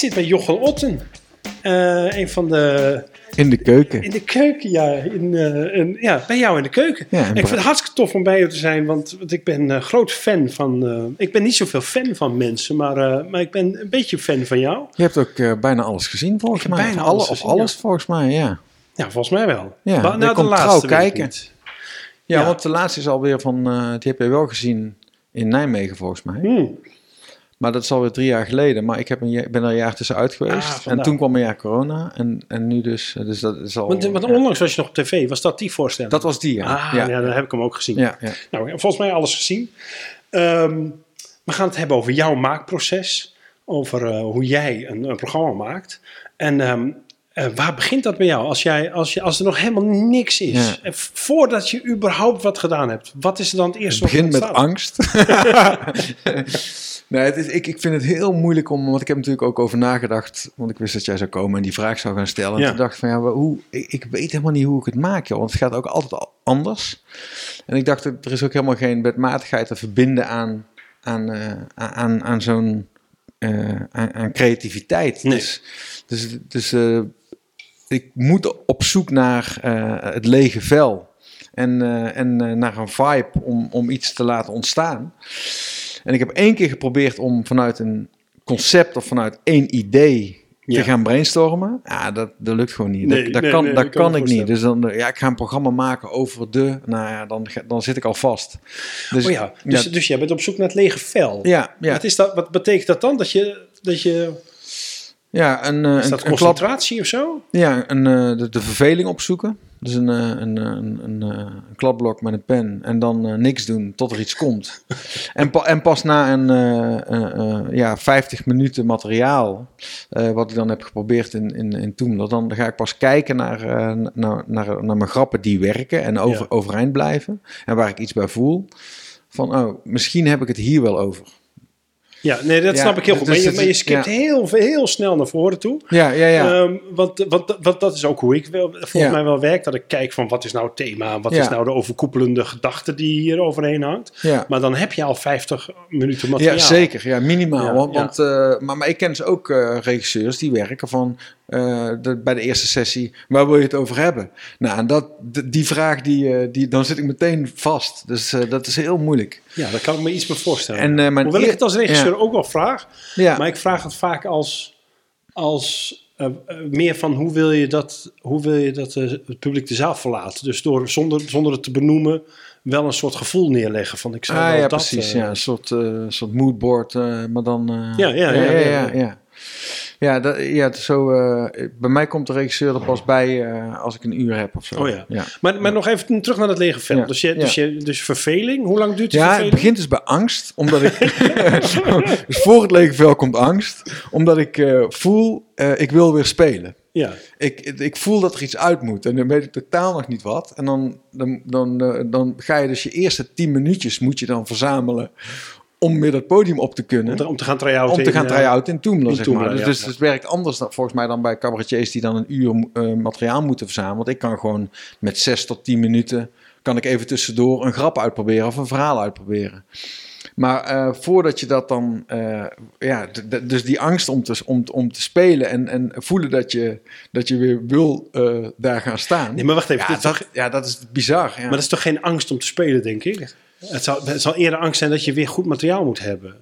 Zit bij Jochen Otten. Eh, een van de... In de keuken. In de keuken, ja. In, eh, in- ja, bij jou in de keuken. Ja, en ik vind het hartstikke tof om bij je te zijn, want, want ik ben eh, groot fan van... ik ben niet zoveel fan van mensen, maar, maar ik ben een beetje fan van jou. Je hebt ook bijna alles gezien volgens mij. bijna Of alles of alles volgens mij, ja. Ja, volgens mij wel. Ja, nou, komt kijken. niet. Ja, Ja. want de laatste is alweer van, die heb je wel gezien in Nijmegen volgens mij. Hmm. Maar dat is alweer drie jaar geleden. Maar ik heb een, ben er een jaar tussenuit geweest. Ah, en vandaar. toen kwam een jaar corona. En, en nu dus, eh, dus dat is al... Want, want onlangs was je nog op tv, was dat die voorstelling? Dat was die, ja. Ah, ja. ja. dan heb ik hem ook gezien. ja, ja. Nou, volgens mij alles gezien. Ehm, we gaan het hebben over jouw maakproces. Over eh, hoe jij een, een programma maakt. En ehm, eh, waar begint dat bij jou? Als, jij, als, je, als er nog helemaal niks is. Ja. En voordat je überhaupt wat gedaan hebt. Wat is er dan het eerste Het begint met angst. nee, het is, ik, ik vind het heel moeilijk om, want ik heb natuurlijk ook over nagedacht, want ik wist dat jij zou komen en die vraag zou gaan stellen. En Ja. toen dacht ik van ja, hoe, ik, ik weet helemaal niet hoe ik het maak, joh, want het gaat ook altijd al anders. En ik dacht, er is ook helemaal geen wetmatigheid te verbinden aan, aan, eh, aan, aan, zo'n eh, aan, aan creativiteit. Nee. Dus, dus, dus eh, ik moet op zoek naar het lege vel. En, en naar een vibe om, om iets te laten ontstaan. En ik heb één keer geprobeerd om vanuit een concept of vanuit één idee Ja. te gaan brainstormen. Ja, dat, dat lukt gewoon niet. Nee, dat dat nee, kan, nee, dat ik kan kan me ik niet. Dus dan, ja, ik ga een programma maken over de. Nou ja, dan, dan zit ik al vast. Dus, Oh ja, dus, ja, dus jij bent op zoek naar het lege vel. ja, ja, Wat, is dat, wat betekent dat dan? Dat je, dat je ja, een, eh, is een, dat een klap, concentratie of zo? Ja, een, eh, de, de verveling opzoeken. Dus een, eh, een, een, een, een kladblok met een pen en dan niks doen tot er iets komt. en, pa- en pas na een ja, 50 minuten materiaal, wat ik dan heb geprobeerd in, in, in Toemler, dan ga ik pas kijken naar, naar, naar, naar mijn grappen die werken en over, Ja. overeind blijven. En waar ik iets bij voel. Van, oh, misschien heb ik het hier wel over. Ja, nee, dat Ja, snap ik heel goed. dus Maar je, maar je skipt ja. heel, heel snel naar voren toe. Ja, ja, ja. Ehm, want, want, want dat is ook hoe ik wel, volgens Ja. mij wel werk. Dat ik kijk van wat is nou het thema? Wat is nou de overkoepelende gedachte die hier overheen hangt? Maar dan heb je al 50 minuten materiaal. Ja, zeker. Ja, minimaal. Want, want, eh, maar, maar ik ken dus ook eh, regisseurs die werken van eh, de, bij de eerste sessie, waar wil je het over hebben? Nou, en dat, die vraag, die, eh, die, dan zit ik meteen vast. Dus eh, dat is heel moeilijk. Ja, daar kan ik me iets bij voorstellen. En, mijn Hoewel ik het als regisseur ja. ook wel vraag. Ja, Maar ik vraag het vaak als, als meer van hoe wil je dat, hoe wil je dat het publiek de zaal verlaat. Dus door zonder, zonder het te benoemen wel een soort gevoel neerleggen van ik zou ah, ja dat... precies. ja, een soort, soort moodboard, maar dan... Ja, ja, ja, ja, ja, ja, ja. dat, ja het is zo, eh, bij mij komt de regisseur er pas bij eh, als ik een uur heb of zo. Oh ja. ja. Maar, maar nog even terug naar het lege vel. Ja, Dus, je, dus, je, dus verveling, hoe lang duurt de Ja, het begint dus bij angst, omdat ik. dus voor het lege vel komt angst, omdat ik eh, voel, ik wil weer spelen. Ja, Ik, ik voel dat er iets uit moet en dan weet ik totaal nog niet wat. En dan, dan, dan, dan ga je dus je eerste tien minuutjes moet je dan verzamelen om weer dat podium op te kunnen. om te, om te gaan try-outen. Om te gaan eh, try-out in Toemler, in zeg maar. Dus, ja, dus ja. het werkt anders dan, volgens mij dan bij cabaretiers die dan een uur eh, materiaal moeten verzamelen. Want ik kan gewoon met zes tot tien minuten, kan ik even tussendoor een grap uitproberen of een verhaal uitproberen. Maar eh, voordat je dat dan, ja, dus die angst om te, om, om te spelen en, en voelen dat je, dat je weer wil daar gaan staan. Nee, maar wacht even. ja, dat, ja, dat is bizar. Maar dat is toch geen angst om te spelen, denk ik? Het zal, het zal eerder angst zijn dat je weer goed materiaal moet hebben.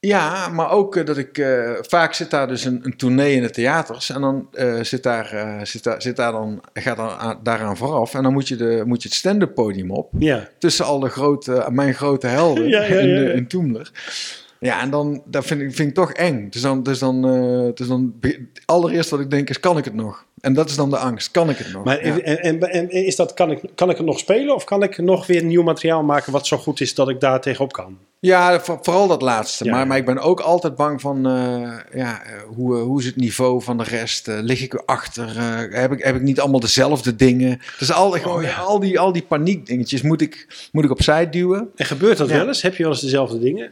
Ja, maar ook eh, dat ik eh, vaak zit daar dus een, een tournee in de theaters en dan eh, zit, daar, zit, daar, zit daar dan gaat dan aan- daaraan vooraf en dan moet je, de, moet je het stand-up podium op Ja, tussen al de grote, mijn grote helden Ja, ja, in, in Toemler. Ja, en dan dat vind, ik, vind ik toch eng. Dus dan, dus dan, dus dan allereerst wat ik denk is, kan ik het nog? En dat is dan de angst. Kan ik het nog? Maar Ja. en, en, en is dat, kan, ik, kan ik het nog spelen of kan ik nog weer nieuw materiaal maken wat zo goed is dat ik daar tegenop kan? Ja, voor- vooral dat laatste. Ja, maar, ja. maar ik ben ook altijd bang van, eh, ja, hoe, eh, hoe is het niveau van de rest? Lig ik erachter? Eh, heb, ik, heb ik niet allemaal dezelfde dingen? Dus al, gewoon, Oh, ja. al, die, al die paniekdingetjes moet ik, moet ik opzij duwen. En gebeurt dat wel eens? Heb je wel eens dezelfde dingen?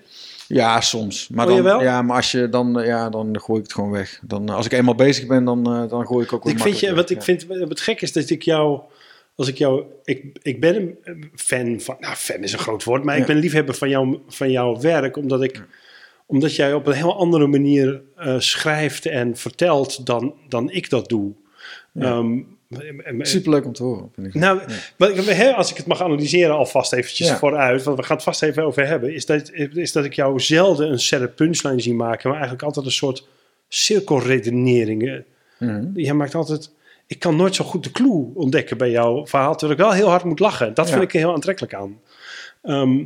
Ja, soms. Maar, dan, ja, maar als je dan, eh, ja, dan gooi ik het gewoon weg. Dan, eh, als ik eenmaal bezig ben, dan, eh, dan gooi ik ook Ik vind je, wat weg, ik ja. vind, wat gek is dat ik jou, als ik jou, ik, ik ben een fan van, nou fan is een groot woord, maar ik ben liefhebber van, jou, van jouw werk, omdat ik, omdat jij op een heel andere manier schrijft en vertelt dan, dan ik dat doe. Ehm, Superleuk om te horen, vind ik. nou, Ja. wat ik, hè, als ik het mag analyseren alvast eventjes Ja. vooruit, want we gaan het vast even over hebben, is dat, is dat ik jou zelden een setup punchline zie maken, maar eigenlijk altijd een soort cirkelredeneringen. Mhm. Jij maakt altijd, ik kan nooit zo goed de clue ontdekken bij jouw verhaal, terwijl ik wel heel hard moet lachen. Dat vind ik er heel aantrekkelijk aan. Ehm,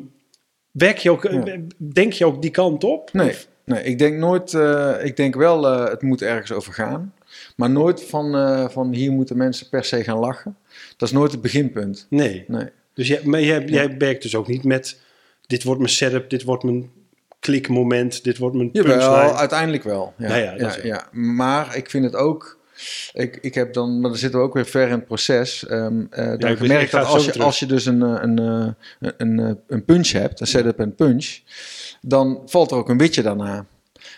werk je ook, Ja. denk je ook die kant op? Nee, Of- nee, ik denk nooit, eh, ik denk wel, eh, het moet ergens over gaan. Maar nooit van, eh, van hier moeten mensen per se gaan lachen. Dat is nooit het beginpunt. Nee. Nee. Dus jij, maar jij, jij werkt dus ook niet met, dit wordt mijn setup, dit wordt mijn klikmoment, dit wordt mijn Jawel, punchline. uiteindelijk wel. Ja, Ja, ja. Maar ik vind het ook. Ik, ik heb dan, maar dan zitten we ook weer ver in het proces. Ehm eh dan ik- ga dat als je, terug. als je dus een, eh, een, een, een, een punch hebt, een setup en punch, dan valt er ook een witje daarna.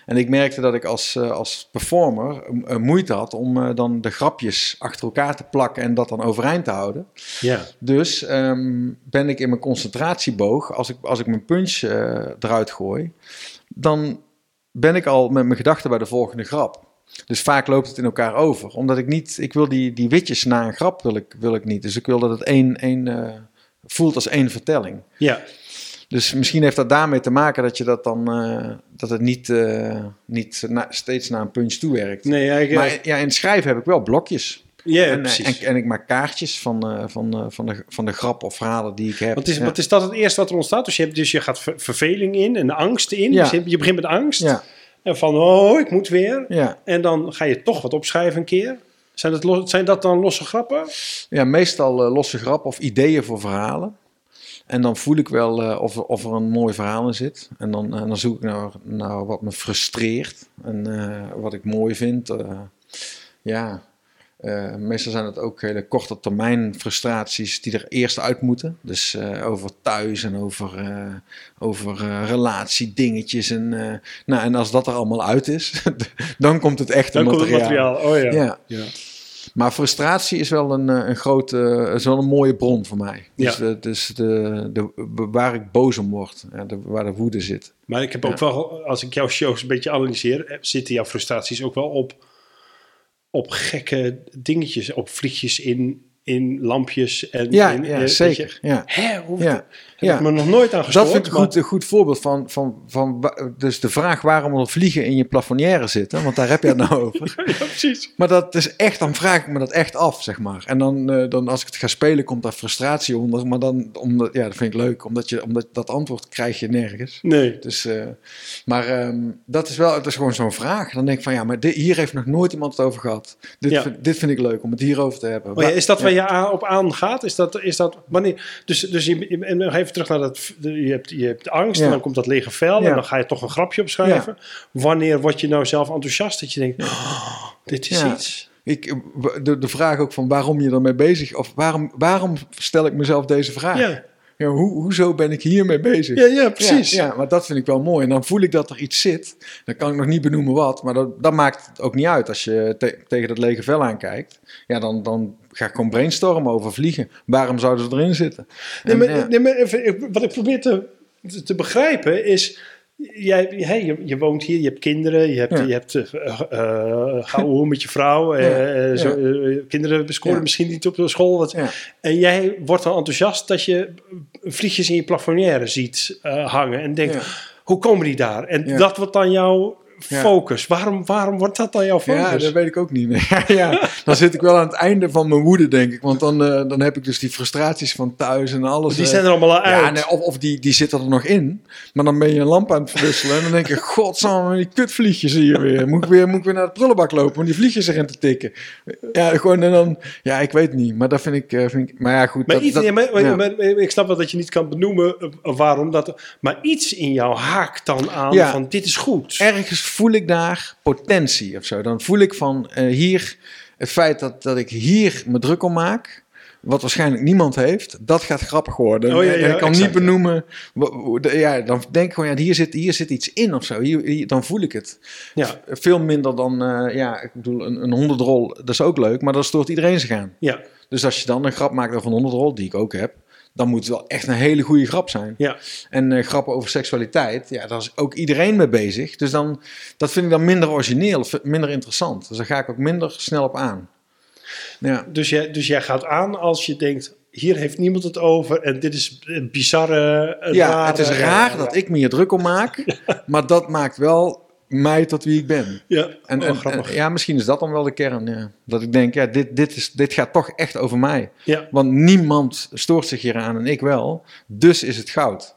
En ik merkte dat ik als, eh, als performer eh, moeite had om eh, dan de grapjes achter elkaar te plakken en dat dan overeind te houden. Ja. Dus ehm, ben ik in mijn concentratieboog, als ik, als ik mijn punch eruit gooi, dan ben ik al met mijn gedachten bij de volgende grap. Dus vaak loopt het in elkaar over. Omdat ik niet, ik wil die, die witjes na een grap wil ik, wil ik niet. Dus ik wil dat het één, één voelt als één vertelling. ja. Dus misschien heeft dat daarmee te maken dat je dat dan, dat het niet, eh, niet na- steeds naar een punch toewerkt. Nee, ja, ik, Maar ja, in het schrijven heb ik wel blokjes. ja, en, eh, precies. en, en ik maak kaartjes van, eh, van, van, de, van de grap of verhalen die ik heb. Wat is, Ja. wat is dat het eerste wat er ontstaat? Dus je, hebt, dus je gaat ver- verveling in en angst in. Ja. Dus je, je begint met angst. Ja, En van, oh, ik moet weer. ja. En dan ga je toch wat opschrijven een keer. Zijn dat, los- zijn dat dan losse grappen? ja, meestal losse grappen of ideeën voor verhalen. En dan voel ik wel eh, of, er, of er een mooi verhaal in zit. En dan, eh, dan zoek ik naar, naar wat me frustreert en eh, wat ik mooi vind. ja, meestal zijn het ook hele korte termijn frustraties die er eerst uit moeten. Dus over thuis en over, over relatiedingetjes. En, nou, en als dat er allemaal uit is, dan komt het echte Dan komt het materiaal. materiaal. Oh ja. Ja. Ja. Maar frustratie is wel een, eh, een grote, is wel een mooie bron voor mij. Dus, Ja. de, dus de, de, waar ik boos om word, ja, de, waar de woede zit. Maar ik heb ook wel, als ik jouw shows een beetje analyseer, eh, zitten jouw frustraties ook wel op, op gekke dingetjes, op vliegjes in, in lampjes. En Ja, in, ja eh, zeker. je- ja. Hè, hoe, Ja, heb ja. ik me nog nooit aan gestoord. Dat vind ik maar- goed, een goed voorbeeld van, van, van, dus de vraag waarom er vliegen in je plafonnière zitten, want daar heb je het nou over. Ja, precies. Maar dat is echt, dan vraag ik me dat echt af, zeg maar. En dan, eh, dan als ik het ga spelen, komt daar frustratie onder. Maar dan, omdat, ja, dat vind ik leuk, omdat, je, omdat dat antwoord krijg je nergens. Nee. Dus, eh, maar ehm, dat is wel, het is gewoon zo'n vraag. Dan denk ik van ja, maar dit, hier heeft nog nooit iemand het over gehad. Dit, vind, dit vind ik leuk om het hierover te hebben. Oh is dat waar. Je aan- op aangaat? Is dat, is dat wanneer? Dus, dus je, je- en nog even terug naar dat. Je hebt, je hebt angst en dan komt dat lege vel en dan ga je toch een grapje opschrijven. Wanneer word je nou zelf enthousiast dat je denkt: oh, dit is iets. Ik, de, de vraag ook van waarom je ermee bezig of waarom, waarom stel ik mezelf deze vraag? Ja, hoe, hoezo ben ik hiermee bezig? ja, ja precies. Ja, ja, maar dat vind ik wel mooi. En dan voel ik dat er iets zit. Dan kan ik nog niet benoemen wat. Maar dat, dat maakt het ook niet uit. Als je te- tegen dat lege vel aankijkt. Ja, dan, dan ga ik gewoon brainstormen over vliegen. Waarom zouden ze erin zitten? Nee, maar, nee, maar wat ik probeer te, te begrijpen is. Jij, hey, je, je woont hier, je hebt kinderen, je hebt, Ja. je hebt uh, met je vrouw, Ja, zo, kinderen scoren misschien niet op de school. Wat. En jij wordt dan enthousiast dat je vliegjes in je plafonnière ziet hangen en denkt, hoe komen die daar? En dat wordt dan jouw focus. Waarom, waarom wordt dat dan jouw focus? Ja, dat weet ik ook niet meer. ja, dan zit ik wel aan het einde van mijn woede, denk ik. Want dan, eh, dan heb ik dus die frustraties van thuis en alles. die eh, zijn er allemaal uit. Ja, nee, of, of die, die zitten er nog in. Maar dan ben je een lamp aan het verwisselen. En dan denk je, godsamme, die kutvliegjes hier weer. Moet ik weer, moet ik weer naar de prullenbak lopen om die vliegjes erin te tikken. Ja, gewoon en dan... Ja, ik weet niet. Maar dat vind ik... eh, vind ik maar ja, goed. Maar dat, iets, dat- maar- ja. ik snap wel dat je niet kan benoemen waarom dat. Maar iets in jou haakt dan aan Ja. van dit is goed. ergens voel ik daar potentie of zo. Dan voel ik van eh, hier, het feit dat, dat ik hier me druk om maak, wat waarschijnlijk niemand heeft, dat gaat grappig worden. Oh, ja, En ja, ik kan exact, niet benoemen, ja, dan denk ik gewoon, ja, hier zit, hier zit iets in of zo. Hier, hier- dan voel ik het. Ja, Veel minder dan, eh, ja, ik bedoel, een, een honderdrol, dat is ook leuk, maar dat stoort iedereen zich aan. ja, Dus als je dan een grap maakt over een honderdrol, die ik ook heb, dan moet het wel echt een hele goede grap zijn. ja. En eh, grappen over seksualiteit, ja, daar is ook iedereen mee bezig. Dus dan, dat vind ik dan minder origineel, of minder interessant. Dus daar ga ik ook minder snel op aan. Ja, Dus, jij, dus jij gaat aan als je denkt: hier heeft niemand het over en dit is een bizarre. een ja rare- het is raar dat ik me hier druk om maak, maar dat maakt wel mij tot wie ik ben. Ja, En, oh, en- grappig. en- ja, misschien is dat dan wel de kern. Ja. Dat ik denk, ja, dit, dit, is, dit gaat toch echt over mij. ja. Want niemand stoort zich hier aan en ik wel. Dus is het goud.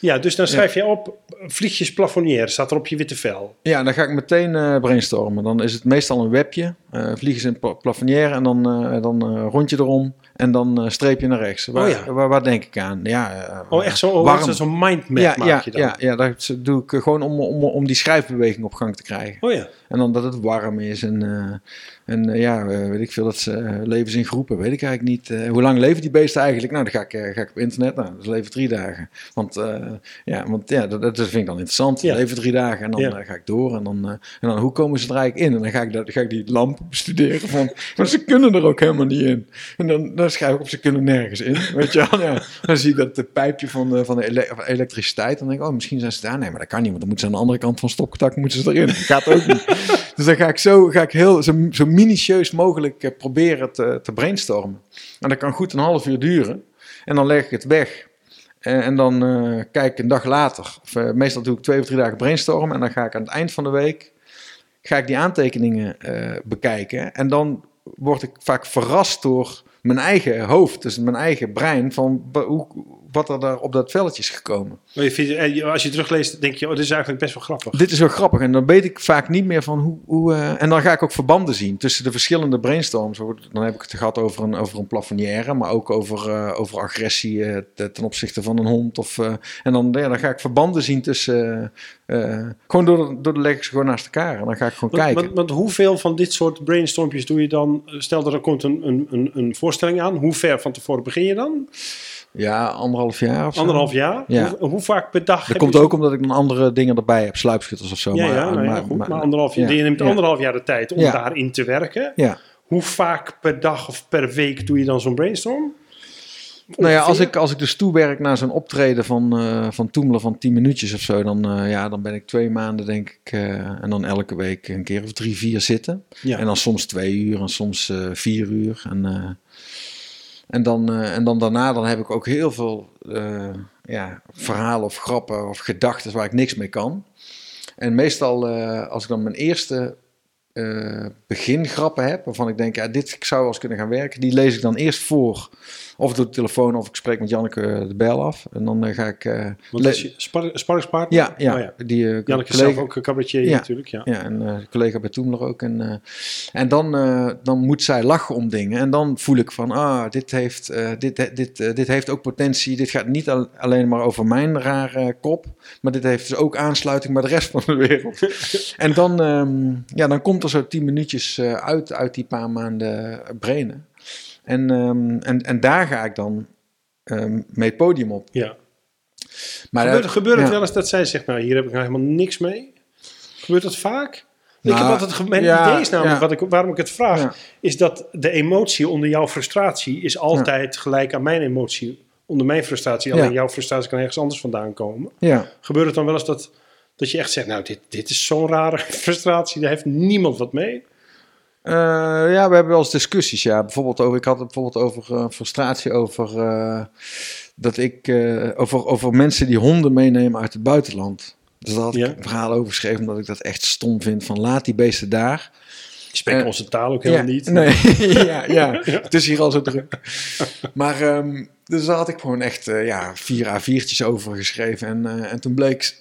ja, dus dan schrijf je op: vliegjes plafonieren staat er op je witte vel. Ja, dan ga ik meteen eh, brainstormen. Dan is het meestal een webje. eh vliegen ze in pla- en dan, eh, dan eh, rond je erom. En dan eh, streep je naar rechts. Waar, Oh ja. waar, waar denk ik aan? Ja, eh, Oh, echt zo- warm. zo'n mindmap ja, maak ja, je dan. Ja, ja, dat doe ik gewoon om, om, om die schrijfbeweging op gang te krijgen. Oh ja. En dan dat het warm is. En, eh, en eh, ja, eh, weet ik veel, dat ze eh, leven ze in groepen. Weet ik eigenlijk niet. Hoe lang leven die beesten eigenlijk? Nou, dan ga ik, ga ik op internet. Nou, dat leven drie dagen. Want, ja, want ja, dat, dat vind ik dan interessant. Ja. Leven drie dagen en dan Ja. ga ik door. En dan, en dan, hoe komen ze er eigenlijk in? En dan ga ik, dat, ga ik die lamp bestuderen van, maar ze kunnen er ook helemaal niet in. En dan, dan schrijf ik op, ze kunnen nergens in. Weet je wel? Ja. Dan zie ik dat het pijpje van de, van de ele- van elektriciteit. Dan denk ik, oh, misschien zijn ze daar. Nee, maar dat kan niet, want dan moeten ze aan de andere kant van stopcontact moeten ze erin. Dat gaat ook niet. Dus dan ga ik zo, ga ik heel, zo, zo minutieus mogelijk eh, proberen te, te brainstormen. En dat kan goed een half uur duren. En dan leg ik het weg. En, en dan eh, kijk ik een dag later. Of, eh, meestal doe ik twee of drie dagen brainstormen. En dan ga ik aan het eind van de week ga ik die aantekeningen eh, bekijken. En dan word ik vaak verrast door mijn eigen hoofd, dus mijn eigen brein, van hoe, wat er daar op dat velletje is gekomen. Maar je vindt, eh, je- als je terugleest, denk je: oh, dit is eigenlijk best wel grappig. Dit is wel grappig en dan weet ik vaak niet meer van hoe... hoe eh, en dan ga ik ook verbanden zien tussen de verschillende brainstorms. Dan heb ik het gehad over een, over een plafonière, maar ook over, eh, over agressie te- ten opzichte van een hond. Of, en dan, ja, dan ga ik verbanden zien tussen... gewoon door, door de leg ik ze gewoon naast elkaar en dan ga ik gewoon Want, kijken. want, want hoeveel van dit soort brainstormpjes doe je dan? Stel dat er komt een, een, een, een voorstelling aan. Hoe ver van tevoren begin je dan? Ja, anderhalf jaar of zo. Anderhalf jaar? Ja. Hoe, hoe vaak per dag? Dat komt ook omdat ik dan andere dingen erbij heb, sluipschutters of zo. Ja, maar, ja, nou ja, goed. Maar, anderhalf jaar. ja, je neemt anderhalf jaar de tijd om daarin te werken. Ja. Hoe vaak per dag of per week doe je dan zo'n brainstorm? Nou ja, als ik, als ik dus toewerk naar zo'n optreden van, eh van Toemelen van 10 minuutjes of zo, dan, eh, ja, dan ben ik twee maanden denk ik, eh, en dan elke week een keer of drie, vier zitten. Ja. En dan soms twee uur en soms vier uur. En, en, dan, eh, en dan daarna dan heb ik ook heel veel eh, ja, verhalen of grappen of gedachten waar ik niks mee kan. En meestal eh, als ik dan mijn eerste begingrappen heb, waarvan ik denk, ja, dit zou wel eens kunnen gaan werken, die lees ik dan eerst voor. Of door de telefoon, of ik spreek met Janneke de bel af. En dan eh, ga ik... eh, Want is je spar sparringspartner? ja, ja, Oh ja. Die, eh, Janneke collega- zelf ook een cabaretier Ja. natuurlijk. Ja. ja, en eh, collega bij Toemler ook. En, eh, en dan, eh, dan moet zij lachen om dingen. En dan voel ik van, ah, dit heeft, eh, dit, dit, eh, dit heeft ook potentie. Dit gaat niet al- alleen maar over mijn rare kop. Maar dit heeft dus ook aansluiting bij de rest van de wereld. en dan, ehm, ja, dan komt er zo tien minuutjes eh, uit, uit die paar maanden brainen. En, ehm, en, en daar ga ik dan ehm, mee het podium op. Ja. Maar, Gebeurt, gebeurt het ja. wel eens dat zij zegt, nou hier heb ik nou helemaal niks mee? Gebeurt dat vaak? ik Nou, heb altijd, ge- mijn ja, idee is namelijk, ja. wat ik, waarom ik het vraag, is dat de emotie onder jouw frustratie is altijd gelijk aan mijn emotie onder mijn frustratie. Alleen jouw frustratie kan ergens anders vandaan komen. Ja. Gebeurt het dan wel eens dat, dat je echt zegt, nou dit, dit is zo'n rare frustratie, daar heeft niemand wat mee? Eh, ja, we hebben wel eens discussies. Ja. Bijvoorbeeld over, ik had het bijvoorbeeld over eh, frustratie over eh, dat ik over, over mensen die honden meenemen uit het buitenland. Dus daar had Ja. ik een verhaal over geschreven, omdat ik dat echt stom vind. Van laat die beesten daar. Eh, onze taal ook helemaal ja, niet. Nee, ja, ja, het is hier al zo druk. Maar ehm, dus daar had ik gewoon echt ja, vier A4'tjes over geschreven. En, en toen bleek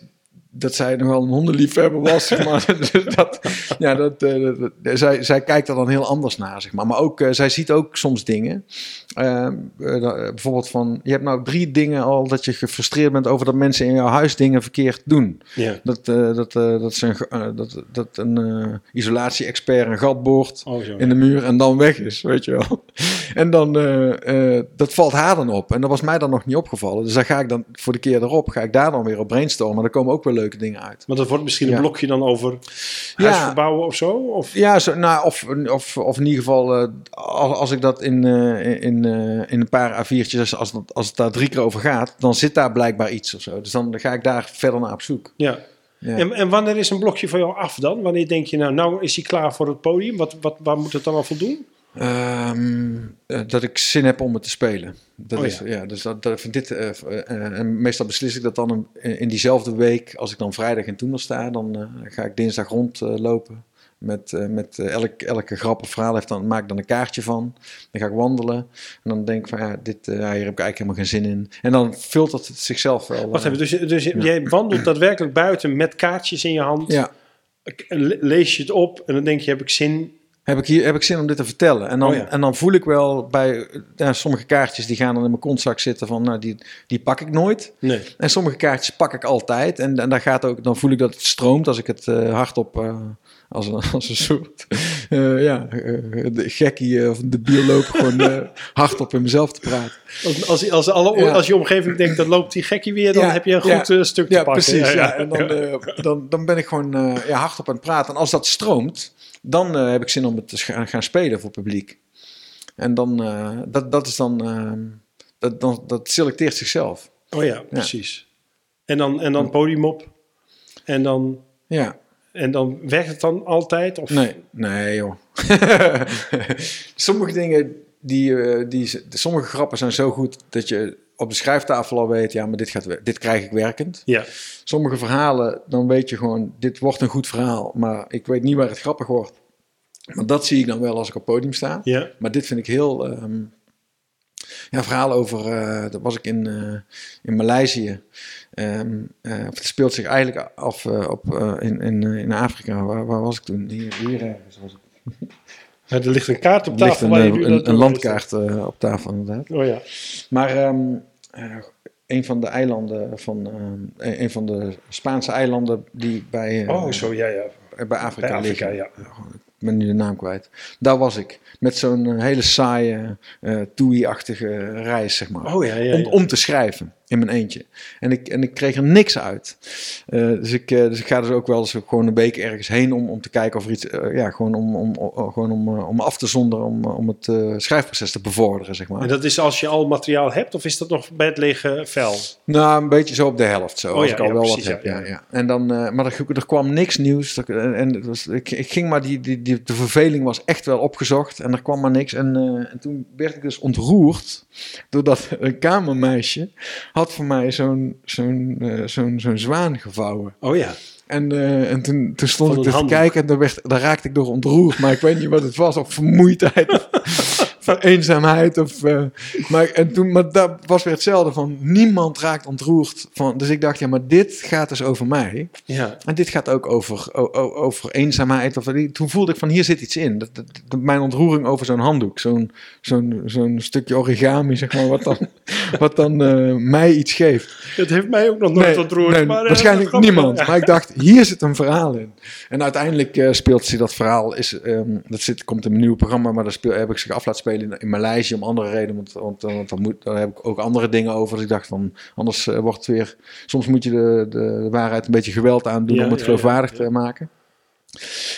dat zij nogal een hondenliefhebber was. zeg maar. dus dat, ja, dat, eh, dat- dat- zij, zij kijkt er dan heel anders naar, zeg maar. Maar ook, eh, zij ziet ook soms dingen. Ehm, eh, eh, bijvoorbeeld van, je hebt nou drie dingen al dat je gefrustreerd bent over dat mensen in jouw huis dingen verkeerd doen. Ja. Dat, eh, dat, eh, dat, ze een, eh, dat, dat een eh, isolatie-expert een gat boort Oh, zo. in de muur en dan weg is, weet je wel. En dan, eh, eh, dat valt haar dan op. En dat was mij dan nog niet opgevallen. Dus daar ga ik dan, voor de keer erop, ga ik daar dan weer op brainstormen. Maar er komen ook wel leuke dingen uit. Want dat wordt misschien een Ja. blokje dan over Ja. huis verbouwen of zo? Of? Ja, zo, nou, of, of, of in ieder geval, eh, als, als ik dat in, eh, in, eh, in een paar A4'tjes, als, dat- als het daar drie keer over gaat, dan zit daar blijkbaar iets of zo. Dus dan ga ik daar verder naar op zoek. Ja. Ja. En, en wanneer is een blokje van jou af dan? Wanneer denk je, nou, nou is hij klaar voor het podium? Wat, wat, waar moet het dan al voldoen? Ehm, eh, dat ik zin heb om het te spelen. Dat Oh, is, ja. ja. dus dat, dat, van dit, eh, eh, en meestal beslis ik dat dan in, in diezelfde week. Als ik dan vrijdag in Toemel sta, dan ga ik dinsdag rondlopen. met met elk, elke grap of verhaal heeft dan, maak ik dan een kaartje van. Dan ga ik wandelen. En dan denk ik van ja, dit, ja, hier heb ik eigenlijk helemaal geen zin in. En dan filtert het zichzelf wel. Wacht even, dus, dus jij wandelt daadwerkelijk buiten met kaartjes in je hand. ja, Le- Lees je het op en dan denk je, heb ik zin? Heb ik, hier, heb ik zin om dit te vertellen. En dan, Oh ja. en dan voel ik wel bij ja, sommige kaartjes die gaan dan in mijn kontzak zitten van nou, die, die pak ik nooit. Nee. En sommige kaartjes pak ik altijd. En, en daar gaat ook, dan voel ik dat het stroomt als ik het eh, hardop. eh, als, een, als een soort eh, ja, de gekkie of de bioloog gewoon hardop in mezelf te praten. Als, als, als, alle, Ja. als je omgeving denkt, dat loopt die gekkie weer, dan Ja, heb je een goed eh, stuk te Ja, pakken. precies. Ja, En dan, dan, dan ben ik gewoon ja, hardop aan het praten. En als dat stroomt, dan eh, heb ik zin om het te gaan spelen voor publiek. En dan, eh, dat, dat is dan, eh, dat, dan, dat selecteert zichzelf. Oh ja, precies. En dan, en dan podium op. En dan, Ja. en dan werkt het dan altijd? Of? Nee, nee joh. sommige dingen, die, die, sommige grappen zijn zo goed dat je op de schrijftafel al weet, ja, maar dit, gaat, dit krijg ik werkend. Ja. Sommige verhalen, dan weet je gewoon, dit wordt een goed verhaal, maar ik weet niet waar het grappig wordt. Maar dat zie ik dan wel als ik op het podium sta. Ja. Maar dit vind ik heel. ehm ja, verhaal over. eh dat was ik in, eh, in Maleisië. Eh, het speelt zich eigenlijk af op, in, in, in Afrika. Waar, waar was ik toen? Hier, hier ergens was ik. Ja, er ligt een kaart op Er ligt tafel. een, een, landkaart eh, op tafel, inderdaad. Oh ja. Maar ehm, eh, een van de eilanden van. ehm, een van de Spaanse eilanden die bij, eh, Oh, zo, ja, ja. bij Afrika, Bij Afrika, liggen. ja. Ik ben nu de naam kwijt. Daar was ik. Met zo'n hele saaie, eh toei-achtige reis, zeg maar. Oh ja, ja. om, om te schrijven in mijn eentje. En ik, en ik kreeg er niks uit. Eh, dus, ik, eh, dus ik ga dus ook wel eens gewoon een week ergens heen om, om te kijken of er iets... eh, ja, gewoon om, om, om- gewoon om, om af te zonderen, om, om het schrijfproces te bevorderen, zeg maar. En dat is als je al materiaal hebt, of is dat nog bij het lege vel? Nou, een beetje zo op de helft. Zo, Oh als ja, ik al ja, wel precies, wat heb. ja, Ja. En dan, maar er, er kwam niks nieuws. Dat- En, en het was, ik, ik ging maar, die, die, die, de verveling was echt wel opgezocht. En er kwam maar niks. En, en toen werd ik dus ontroerd. Doordat een kamermeisje had voor mij zo'n zo'n eh, zo'n zo'n zwaan gevouwen. Oh ja. En, eh, en toen, toen stond ik te handdoek. kijken en daar, werd, daar raakte ik door ontroerd. Maar ik weet niet wat het was. Of vermoeidheid. van eenzaamheid. Of, eh, maar, en toen, maar dat was weer hetzelfde van niemand raakt ontroerd. Van, dus ik dacht, ja, maar dit gaat dus over mij. Ja. En dit gaat ook over, o- o- over eenzaamheid. Of, toen voelde ik van, hier zit iets in. Dat, dat, dat- mijn ontroering over zo'n handdoek. Zo'n zo'n zo'n stukje origami, zeg maar. Wat dan, wat dan eh, mij iets geeft. Dat heeft mij ook nog nooit ontroerd. nee, maar, eh, waarschijnlijk niemand. Maar ik dacht, hier zit een verhaal in. En uiteindelijk speelt zich dat verhaal, is, ehm, dat zit, komt in mijn nieuwe programma, maar daar speel, heb ik zich af laten spelen in, in Maleisië om andere redenen. Want, want, want dan moet, daar heb ik ook andere dingen over. Dus ik dacht van, anders eh, wordt het weer, soms moet je de, de, waarheid een beetje geweld aandoen Ja, om het ja, geloofwaardig te maken.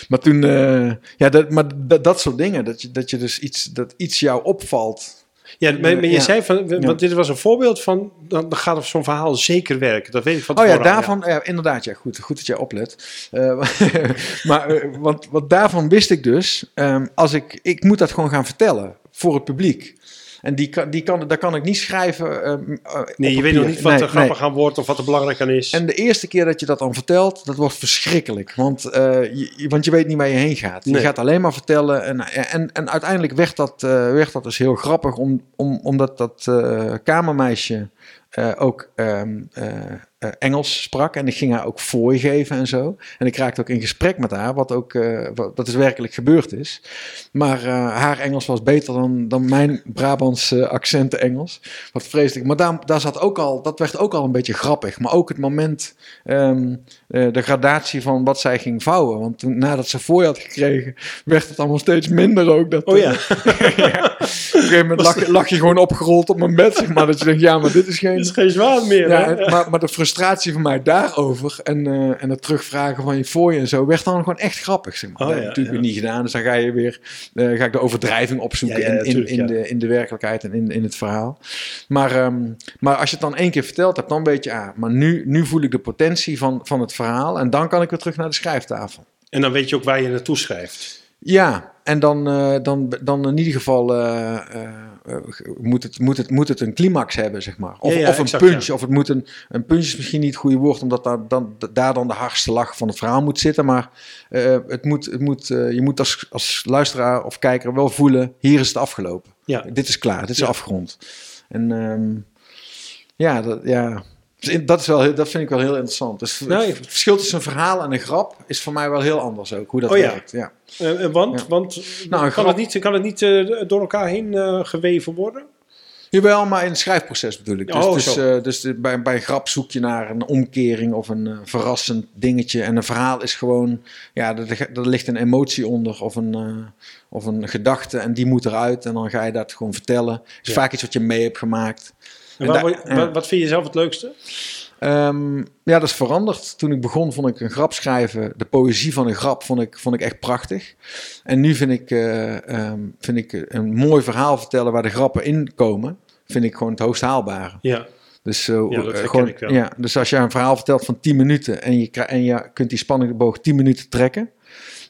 Maar toen, eh, ja, dat, maar dat, dat soort dingen, dat je, dat je dus iets, dat iets jou opvalt. Ja, maar, maar je Ja. zei van, want Ja. dit was een voorbeeld van, dan gaat zo'n verhaal zeker werken. Dat weet ik van Oh ja, daarvan, ja. inderdaad, ja, goed, goed dat jij oplet. Eh, maar, want, want daarvan wist ik dus, ehm, als ik, ik moet dat gewoon gaan vertellen voor het publiek. En die kan, die kan, daar kan ik niet schrijven. ehm, eh, Nee, je weet nog niet wat Nee, er grappig nee. aan wordt of wat er belangrijk aan is. En de eerste keer dat je dat dan vertelt, dat wordt verschrikkelijk. Want, eh, je, want je weet niet waar je heen gaat. Nee. Je gaat alleen maar vertellen. En, en, en uiteindelijk werd dat, eh, werd dat dus heel grappig, om, om, omdat dat eh, kamermeisje eh, ook ehm, eh, eh, Engels sprak. En ik ging haar ook fooi geven en zo. En ik raakte ook in gesprek met haar, wat ook eh, wat, dat is werkelijk gebeurd is. Maar eh, haar Engels was beter dan, dan mijn Brabantse accent Engels. Wat vreselijk. Maar daar, daar zat ook al, dat werd ook al een beetje grappig. Maar ook het moment, ehm, eh, de gradatie van wat zij ging vouwen. Want toen, nadat ze fooi had gekregen, werd het allemaal steeds minder ook. Dat, Oh ja. eh, ja. Op een gegeven moment lag, lag je gewoon opgerold op mijn bed, zeg maar. Dat je denkt, ja, maar dit is geen... Het is geen zwaar meer. Ja, maar, maar de frustratie van mij daarover en, eh, en het terugvragen van je fooi en zo werd dan gewoon echt grappig. Zeg maar. Oh, dat heb ik natuurlijk weer niet gedaan. Dus dan ga je weer eh, ga ik de overdrijving opzoeken in, in, in, de, in de werkelijkheid en in, in het verhaal. Maar, ehm, maar als je het dan één keer verteld hebt, dan weet je, ah, maar nu, nu voel ik de potentie van, van het verhaal en dan kan ik weer terug naar de schrijftafel. En dan weet je ook waar je naartoe schrijft. Ja, en dan, eh, dan, dan in ieder geval eh, eh, moet, het, moet, het, moet het een climax hebben, zeg maar. Of, Ja, ja, of een exact, punch. ja. Of het moet een, een punch is misschien niet het goede woord, omdat daar dan, daar dan de hardste lach van het verhaal moet zitten. Maar het moet, het moet, je moet als, als luisteraar of kijker wel voelen, hier is het afgelopen. Ja. Dit is klaar, dit is afgerond. En ehm, ja, dat, ja, dat, is wel, dat vind ik wel heel interessant. Dus Nou, het verschil tussen een verhaal en een grap is voor mij wel heel anders ook, hoe dat Oh ja. werkt. Ja. Eh, eh, want Ja. want Nou, kan, grap- het niet, kan het niet eh, door elkaar heen geweven worden? Jawel, maar in het schrijfproces bedoel ik. Dus, Oh, dus, dus de- bij, bij een grap zoek je naar een omkering of een verrassend dingetje. En een verhaal is gewoon, ja, er, ligt een emotie onder of een, of een gedachte en die moet eruit. En dan ga je dat gewoon vertellen. Het is Ja. vaak iets wat je mee hebt gemaakt. En daar- wat, wat vind je zelf het leukste? Ehm, ja, dat is veranderd. Toen ik begon, vond ik een grap schrijven, de poëzie van een grap, vond ik, vond ik echt prachtig. En nu vind ik, eh, ehm, vind ik een mooi verhaal vertellen waar de grappen in komen, vind ik gewoon het hoogst haalbare. Ja. Dus, eh, Ja, dat eh, gewoon, ik wel. Ja, dus als je een verhaal vertelt van 10 minuten en je, en je kunt die spanningsboog 10 minuten trekken,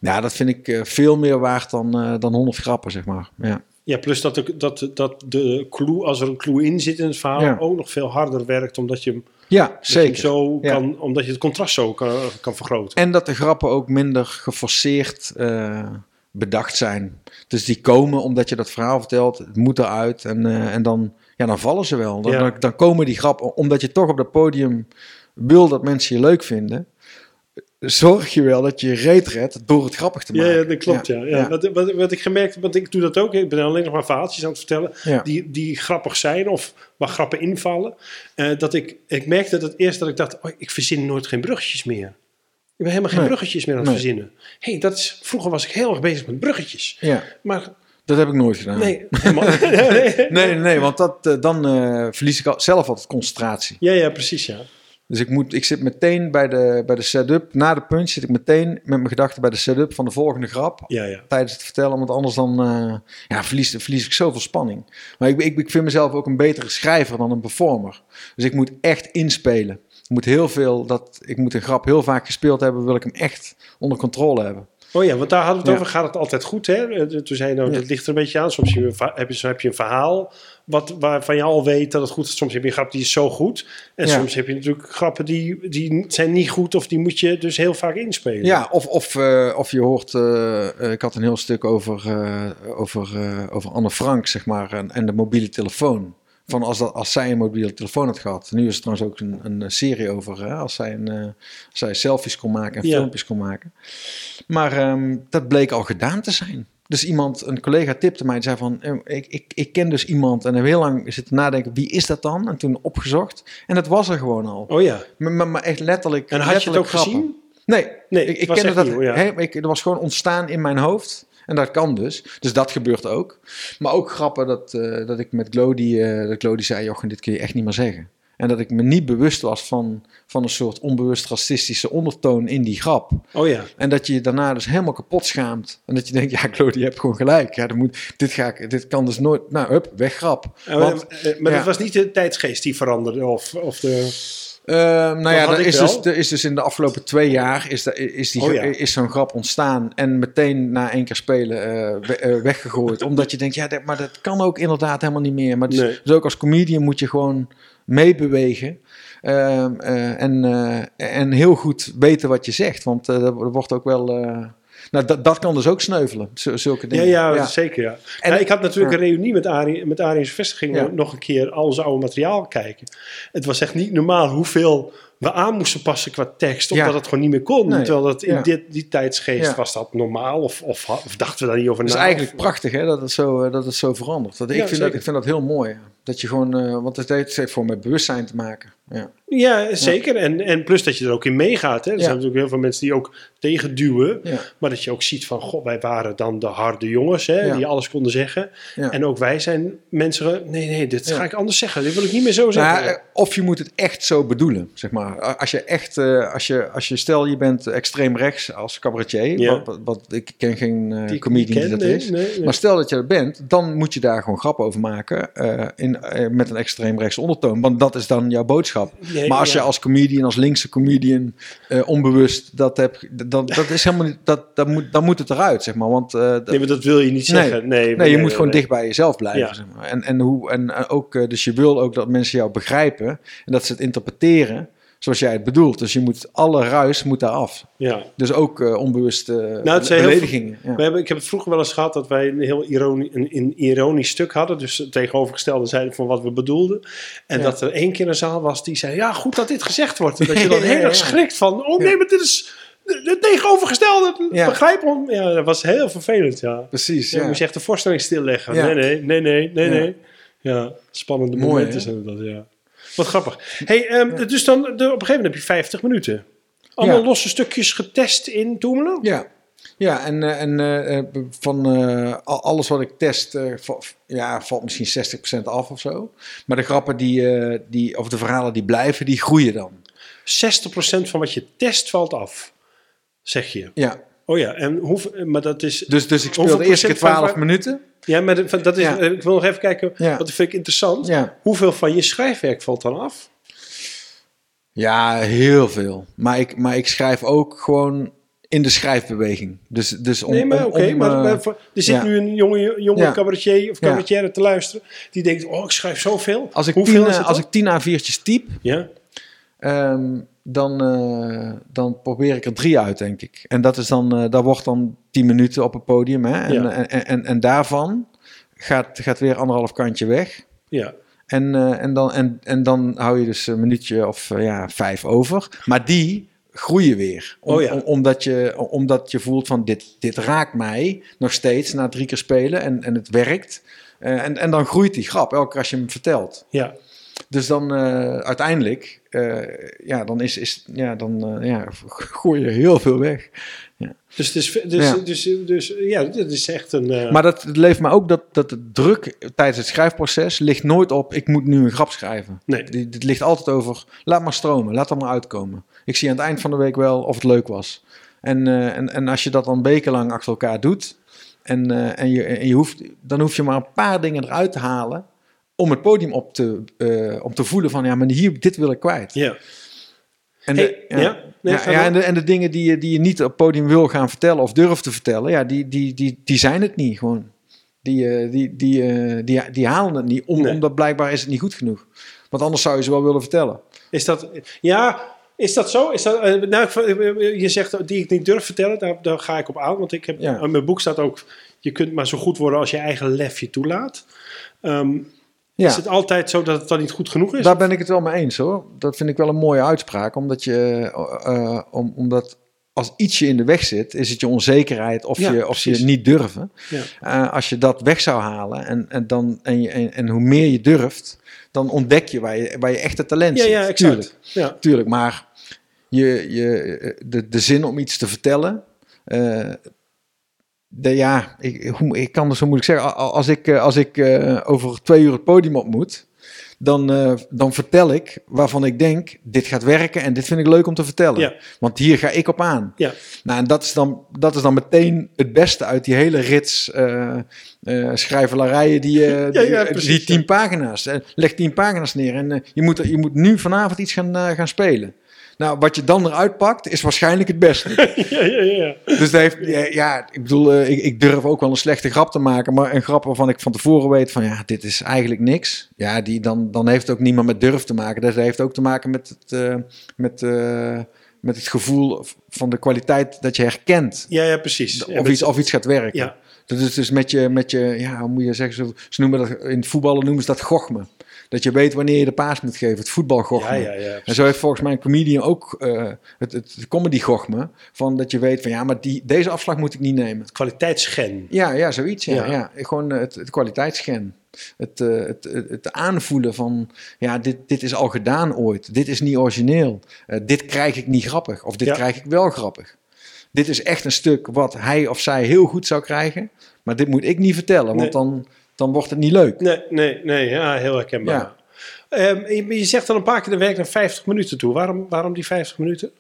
ja, dat vind ik veel meer waard dan, dan 100 grappen, zeg maar. Ja. Ja, plus dat de, dat, dat de clue, als er een clue in zit in het verhaal, Ja. ook nog veel harder werkt. Omdat je hem, Ja, hem zeker. zo Ja. kan, omdat je het contrast zo kan, kan vergroten. En dat de grappen ook minder geforceerd eh, bedacht zijn. Dus die komen omdat je dat verhaal vertelt, het moet eruit en, eh, en dan, ja, dan vallen ze wel. Dan, Ja. dan, dan komen die grappen, omdat je toch op dat podium wil dat mensen je leuk vinden. Zorg je wel dat je reet redt door het grappig te maken. ja, dat klopt. Ja. Ja, Wat, wat, wat ik gemerkt heb, want ik doe dat ook. Ik ben alleen nog maar verhaaltjes aan het vertellen. Die, die grappig zijn of waar grappen invallen. eh, dat ik, ik merkte dat het eerst dat ik dacht, oh, ik verzin nooit geen bruggetjes meer. Ik ben helemaal geen Nee. bruggetjes meer aan het Nee. verzinnen. hey, dat is, vroeger was ik heel erg bezig met bruggetjes. Ja, Maar dat heb ik nooit gedaan. nee, nee. nee, nee, want dat, eh, dan eh, verlies ik al, zelf altijd concentratie. Ja, ja, precies, ja. Dus ik, moet, ik zit meteen bij de, bij de setup. Na de punch zit ik meteen met mijn gedachten bij de setup van de volgende grap. Ja, ja. Tijdens het vertellen, want anders dan eh, ja, verlies, verlies ik zoveel spanning. Maar ik, ik, ik vind mezelf ook een betere schrijver dan een performer. Dus ik moet echt inspelen. Ik moet heel veel, dat, ik moet een grap heel vaak gespeeld hebben, wil ik hem echt onder controle hebben. Oh ja, want daar hadden we het Ja. over. Gaat het altijd goed, hè? Eh, Toen zei je, nou, dat ligt er een beetje aan. Soms heb je, heb je, een verhaal wat, waarvan je al weet dat het goed is. Soms heb je een grap die is zo goed. En Ja. soms heb je natuurlijk grappen die, die zijn niet goed... of die moet je dus heel vaak inspelen. Ja, of, of, eh, of je hoort, eh, ik had een heel stuk over, over, over Anne Frank, zeg maar, en, en de mobiele telefoon. Van als, dat, als zij een mobiele telefoon had gehad. Nu is er trouwens ook een, een serie over, hè, als, zij een, eh, als zij selfies kon maken en Ja. filmpjes kon maken. Maar ehm, dat bleek al gedaan te zijn. Dus iemand, een collega tipte mij en zei van, eh, ik, ik, ik ken dus iemand en heb heel lang zitten nadenken, wie is dat dan? En toen opgezocht. En dat was er gewoon al. Oh ja. Maar, maar, maar echt letterlijk. En had je het ook letterlijk grappen. gezien? Nee, Nee, ik, ik kende dat. nieuw, ja. hè, ik, er was gewoon ontstaan in mijn hoofd. En dat kan dus. Dus dat gebeurt ook. Maar ook grappen dat, eh, dat ik met Glody, eh dat Glody zei: Jochen, dit kun je echt niet meer zeggen. En dat ik me niet bewust was van, van een soort onbewust racistische ondertoon in die grap. Oh ja. En dat je je daarna dus helemaal kapot schaamt. En dat je denkt, ja, Glody, je hebt gewoon gelijk. Ja, dat moet, dit, ga ik, dit kan dus nooit... Nou, hup, weg grap. Want, eh, maar ja. dat was niet de tijdsgeest die veranderde? Of, of de... Uh, nou Dat ja, er is, wel. dus, er is dus in de afgelopen twee jaar is, da- is, die, Oh ja. is zo'n grap ontstaan en meteen na één keer spelen eh, we- eh, weggegooid. omdat je denkt, ja, dat, maar dat kan ook inderdaad helemaal niet meer. Maar dus, Nee. dus ook als comedian moet je gewoon meebewegen. Ehm, eh, en, en heel goed weten wat je zegt. Want er wordt ook wel... nou, dat, dat kan dus ook sneuvelen, zu- zulke Ja, dingen. ja, zeker ja. En- En ik had natuurlijk een reunie met Arie, met vestiging Ja. nog een keer al zijn oude materiaal kijken. Het was echt niet normaal hoeveel we aan moesten passen qua tekst, omdat Ja. het gewoon niet meer kon. Nee. Terwijl dat in Ja. dit, die tijdsgeest Ja. was dat normaal of, of, of dachten we daar niet over Het is na? eigenlijk Of- prachtig hè, dat, het zo, eh, dat het zo verandert. Dat, ik, vind dat, ik vind dat heel mooi. Dat je gewoon, eh, want het heeft voor met bewustzijn te maken. Ja. Ja, zeker. En, en plus dat je er ook in meegaat. Hè. Er Ja. zijn natuurlijk heel veel mensen die ook tegenduwen. Ja. Maar dat je ook ziet van, god, wij waren dan de harde jongens, hè, die alles konden zeggen. En ook wij zijn mensen, nee, nee, dit ga ik anders zeggen. Dit wil ik niet meer zo zeggen. Nou, eh, of je moet het echt zo bedoelen, zeg maar. Als je echt, eh, als je, als je stel je bent extreem rechts als cabaretier, Ja. wat, wat, wat- ik ken geen eh, Die- comedian die, dat nee, is. nee, nee. Maar stel dat je dat bent, dan moet je daar gewoon grap over maken in, met een extreem rechts ondertoon. Want dat is dan jouw boodschap. Nee, maar als ja. je als comedian, als linkse comedian, eh, onbewust dat hebt, dan, dat is helemaal niet, dat, dat moet, dan moet het eruit, zeg maar. Want eh, dat- Nee, maar dat wil je niet Nee. zeggen. Nee, Nee, je moet gewoon nee. dicht bij jezelf blijven. Ja. Zeg maar. en, en, hoe, en eh, ook, dus je wil ook dat mensen jou begrijpen en dat ze het interpreteren zoals jij het bedoelt. Dus je moet alle ruis moet daar af. Ja. Dus ook eh, onbewuste Nou, heel beledigingen. Ja. We hebben, ik heb het vroeger wel eens gehad dat wij een heel ironi, een, een ironisch stuk hadden. Dus het tegenovergestelde zeiden van wat we bedoelden. En Ja. dat er één keer een zaal was die zei: Ja, goed dat dit gezegd wordt. En dat je dan heel erg schrikt van: Oh nee, maar dit is het tegenovergestelde. Ja. Begrijp hem? Ja, dat was heel vervelend. Ja. Precies, Ja. ja. moest je echt de voorstelling stilleggen. Nee, nee, nee, nee, nee, Ja. nee. Ja, spannende Mooi, momenten hè? zijn dat, ja. Wat grappig. Hey, ehm, dus dan, de, op een gegeven moment heb je 50 minuten. Allemaal Ja. losse stukjes getest in Toemelen? Ja, ja en, eh, en eh, eh, van al- alles wat ik test, ja, valt misschien 60% af of zo. Maar de grappen die, die, of de verhalen die blijven, die groeien dan. 60% van wat je test valt af, zeg je. Ja, Oh ja, en hoeveel, maar dat is... dus, dus ik speel Hoeveel de eerste keer procent van 12 waar- minuten. Ja, maar dat dat is, Ja. ik wil nog even kijken, Ja. wat vind ik interessant. Ja. Hoeveel van je schrijfwerk valt dan af? Ja, heel veel. Maar ik, maar ik schrijf ook gewoon in de schrijfbeweging. Dus, dus om, nee, maar oké, maar, eh, maar er zit ja. nu een jonge, jonge Ja. cabaretier of Ja. cabaretière te luisteren. Die denkt, oh, ik schrijf zoveel. als ik Hoeveel tien, eh, als ik tien A4'tjes type, Ja, Ehm, dan, eh, dan probeer ik er drie uit, denk ik. En dat is dan, eh dat wordt dan tien minuten op het podium. Hè? En, Ja. en, en, en, daarvan gaat, gaat weer anderhalf kantje weg. ja. En, eh, en, dan, en, en dan hou je dus een minuutje of eh, ja, vijf over. Maar die groeien weer. Om- Oh ja. om- omdat, je, omdat je voelt van dit, dit raakt mij nog steeds na drie keer spelen en, en het werkt. Eh, en, en dan groeit die grap elke keer als je hem vertelt. ja. Dus dan eh, uiteindelijk, eh, ja, dan is, is ja, dan eh, ja, gooi je heel veel weg. Dus, het is, dus, Ja. dus, dus, ja, dit is echt een... Maar dat leeft me ook dat, dat de druk tijdens het schrijfproces ligt nooit op, ik moet nu een grap schrijven. Nee. Dit ligt altijd over, laat maar stromen, laat er maar uitkomen. Ik zie aan het eind van de week wel of het leuk was. En, en, en als je dat dan wekenlang achter elkaar doet, en, en, je, en je hoeft, dan hoef je maar een paar dingen eruit te halen om het podium op te, eh, om te voelen van, ja, maar hier, dit wil ik kwijt. ja. En Hey, de, ja, ja, nee, ja, ga ja, door. en, de, en de dingen die je, die je niet op het podium wil gaan vertellen of durft te vertellen, ja, die, die, die, die zijn het niet gewoon. Die, eh, die, die, eh, die, die halen het niet, om, Nee. omdat blijkbaar is het niet goed genoeg. Want anders zou je ze wel willen vertellen. Is dat, ja, is dat zo? Is dat, nou, je zegt die ik niet durf vertellen, daar, daar ga ik op aan. Want ik heb, Ja. in mijn boek staat ook, je kunt maar zo goed worden als je eigen lef je toelaat. Ehm, Ja, Is het altijd zo dat het dan niet goed genoeg is? daar ben ik het wel mee eens hoor. Dat vind ik wel een mooie uitspraak, omdat je, eh, om, omdat als iets je in de weg zit, is het je onzekerheid of, Ja, je, of je niet durven. Ja. Eh, als je dat weg zou halen en, en, dan, en, je, en, en hoe meer je durft, dan ontdek je waar je, waar je echte talent ja, zit. ja, exact. Tuurlijk. Ja. Tuurlijk, maar je, je, de, de zin om iets te vertellen. De, ja, ik, hoe, ik kan het zo moeilijk zeggen. Als ik, eh, als ik eh, over twee uur het podium op moet, dan, eh, dan vertel ik waarvan ik denk, dit gaat werken en dit vind ik leuk om te vertellen. Ja. Want hier ga ik op aan. Ja. Nou, en dat is dan, dat is dan meteen het beste uit die hele rits eh eh, schrijvelarijen die, Ja, die, precies, die tien pagina's. Leg tien pagina's neer en je, moet, je moet nu vanavond iets gaan, gaan spelen. Nou, wat je dan eruit pakt, is waarschijnlijk het beste. ja, ja, ja. Dus dat heeft, ja, ja, ik bedoel, eh, ik, ik durf ook wel een slechte grap te maken, maar een grap waarvan ik van tevoren weet van, ja, dit is eigenlijk niks. Ja, die, dan, dan heeft het ook niet meer met durf te maken. Dat heeft ook te maken met het, eh, met, eh, met het gevoel van de kwaliteit dat je herkent. Ja, ja, precies. Of iets, of iets gaat werken. Ja. Dat is dus met je, met je, ja, hoe moet je zeggen, ze, ze noemen dat, in het voetballen noemen ze dat gochme. Dat je weet wanneer je de paas moet geven, het voetbalgochme. Ja, ja, ja. En zo heeft volgens mij een comedian ook eh, het, het comedy-gochme. Van dat je weet van ja, maar die, deze afslag moet ik niet nemen. Kwaliteitsgen. Ja, ja zoiets. Ja, Ja. Gewoon het, het kwaliteitsgen. Het, eh, het, het, het aanvoelen van ja, dit, dit is al gedaan ooit. Dit is niet origineel. Eh, dit krijg ik niet grappig. Of dit Ja. krijg ik wel grappig. Dit is echt een stuk wat hij of zij heel goed zou krijgen. Maar dit moet ik niet vertellen, want Nee. dan, dan wordt het niet leuk. Nee, nee, nee. Ja, heel herkenbaar. Ja. Ehm, je, je zegt dan een paar keer de werk naar 50 minuten toe. Waarom, waarom die 50 minuten?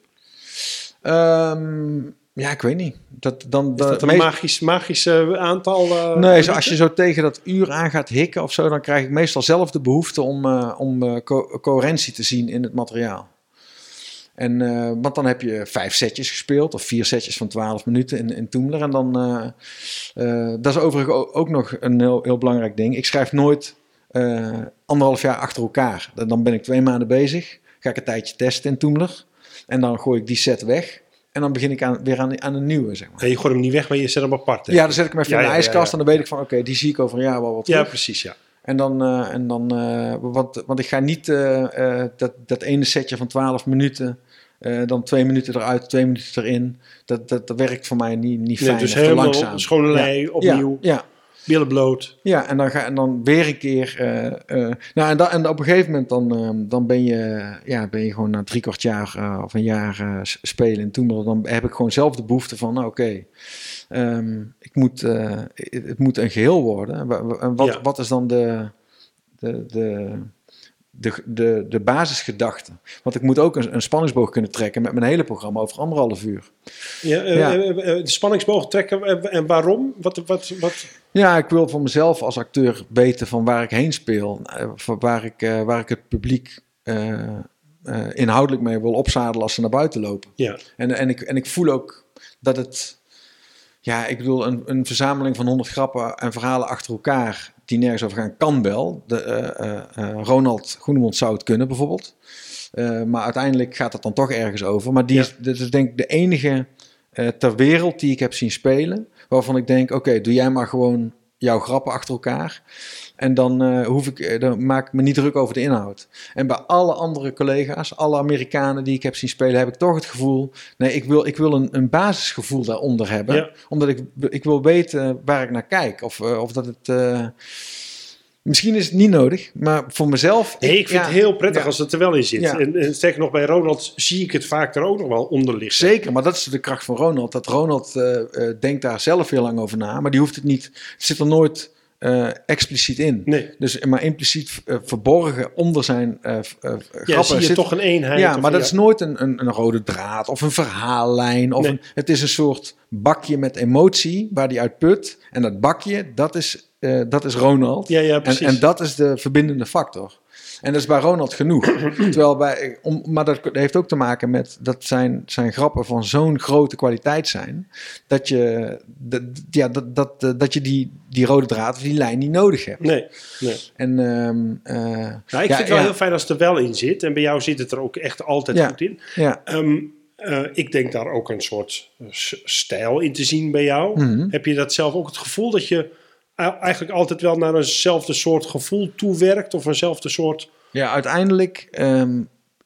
Ehm, ja, ik weet niet. Dat, dan, Is dat een meest- magisch, magisch aantal? eh, Nee, zo, als je zo tegen dat uur aan gaat hikken of zo, dan krijg ik meestal zelf de behoefte om, eh, om eh, co- coherentie te zien in het materiaal. En, eh, want dan heb je vijf setjes gespeeld, of vier setjes van 12 minuten in, in Toemler. En dan, eh, eh, dat is overigens ook nog een heel, heel belangrijk ding. Ik schrijf nooit anderhalf jaar achter elkaar. Dan- ben ik twee maanden bezig, ga ik een tijdje testen in Toemler. En dan gooi ik die set weg. En dan begin ik aan, weer aan, aan een nieuwe, zeg maar. Je gooit hem niet weg, maar je zet hem apart. hè? Ja, dan zet ik hem even Ja, in de ja, ijskast ja. en dan weet ik van, oké, die zie ik over een jaar wel wat Ja, precies, ja. En dan, eh, en dan eh, want, want ik ga niet eh, dat, dat ene setje van 12 minuten, dan twee minuten eruit, twee minuten erin. Dat, dat, dat werkt voor mij niet, niet fijn Nee, dus helemaal langzaam. schone lei, opnieuw, Ja, ja, billen bloot. ja, en dan, ga, en dan weer een keer. eh, eh, nou, en, dan, en op een gegeven moment dan, eh, dan ben, je, ja, ben je gewoon na drie kwart jaar eh, of een jaar spelen. En toen dan heb ik gewoon zelf de behoefte van, nou, oké, ehm, ik moet, het, moet een geheel worden. En wat, Ja. wat is dan de, de, de, de, de, de basisgedachte? Want ik moet ook een, een spanningsboog kunnen trekken met mijn hele programma over anderhalf uur. Ja, eh, Ja. eh, eh, de spanningsboog trekken en, waarom? Wat, wat, wat? Ja, ik wil voor mezelf als acteur weten van waar ik heen speel. waar, ik, waar ik het publiek inhoudelijk mee wil opzadelen als ze naar buiten lopen. Ja, En, en, ik, en ik voel ook dat het... Ja, ik bedoel, een, een verzameling van 100 grappen en verhalen achter elkaar... die nergens over gaan, kan wel. De, eh, eh, eh, Ronald Groenemond zou het kunnen bijvoorbeeld. Maar uiteindelijk gaat het dan toch ergens over. Maar die Ja. is, dit is denk ik de enige ter wereld die ik heb zien spelen... waarvan ik denk, oké, doe jij maar gewoon jouw grappen achter elkaar... En dan, eh, hoef ik, eh, dan maak ik me niet druk over de inhoud. En bij alle andere collega's, alle Amerikanen die ik heb zien spelen, heb ik toch het gevoel. Nee, ik wil, ik wil een, een basisgevoel daaronder hebben. Ja. Omdat ik, ik wil weten waar ik naar kijk. Of, eh, of dat het. misschien is het niet nodig, maar voor mezelf. nee, ik vind ja, het heel prettig ja, als het er wel in zit. Ja. En, en sterker nog, bij Ronald zie ik het vaak er ook nog wel onder liggen. Zeker, maar dat is de kracht van Ronald. Dat Ronald denkt daar zelf heel lang over na, maar die hoeft het niet. Het zit er nooit eh, expliciet in. Nee, Dus, maar impliciet eh, verborgen onder zijn f- eh, ja, grappen zie je zit, toch een eenheid. Ja, maar dat is nooit een, een, een rode draad of een verhaallijn. Of Nee. een, het is een soort bakje met emotie waar die uit put. En dat bakje, dat is, dat is Ronald. Ja, ja, en, precies. en dat is de verbindende factor. En dat is bij Ronald genoeg. Terwijl bij, om, maar dat heeft ook te maken met dat zijn, zijn grappen van zo'n grote kwaliteit zijn. Dat je, dat, ja, dat, dat, eh, dat je die, die rode draad of die lijn niet nodig hebt. Nee, nee. En, Nou, ik Ja, vind het wel ja. heel fijn als het er wel in zit. En bij jou zit het er ook echt altijd Ja. goed in. ja, Ehm, eh, ik denk daar ook een soort stijl in te zien bij jou. Mhm. Heb je dat zelf ook het gevoel dat je eigenlijk altijd wel naar eenzelfde soort gevoel toewerkt? Of eenzelfde soort... Ja, uiteindelijk, ehm,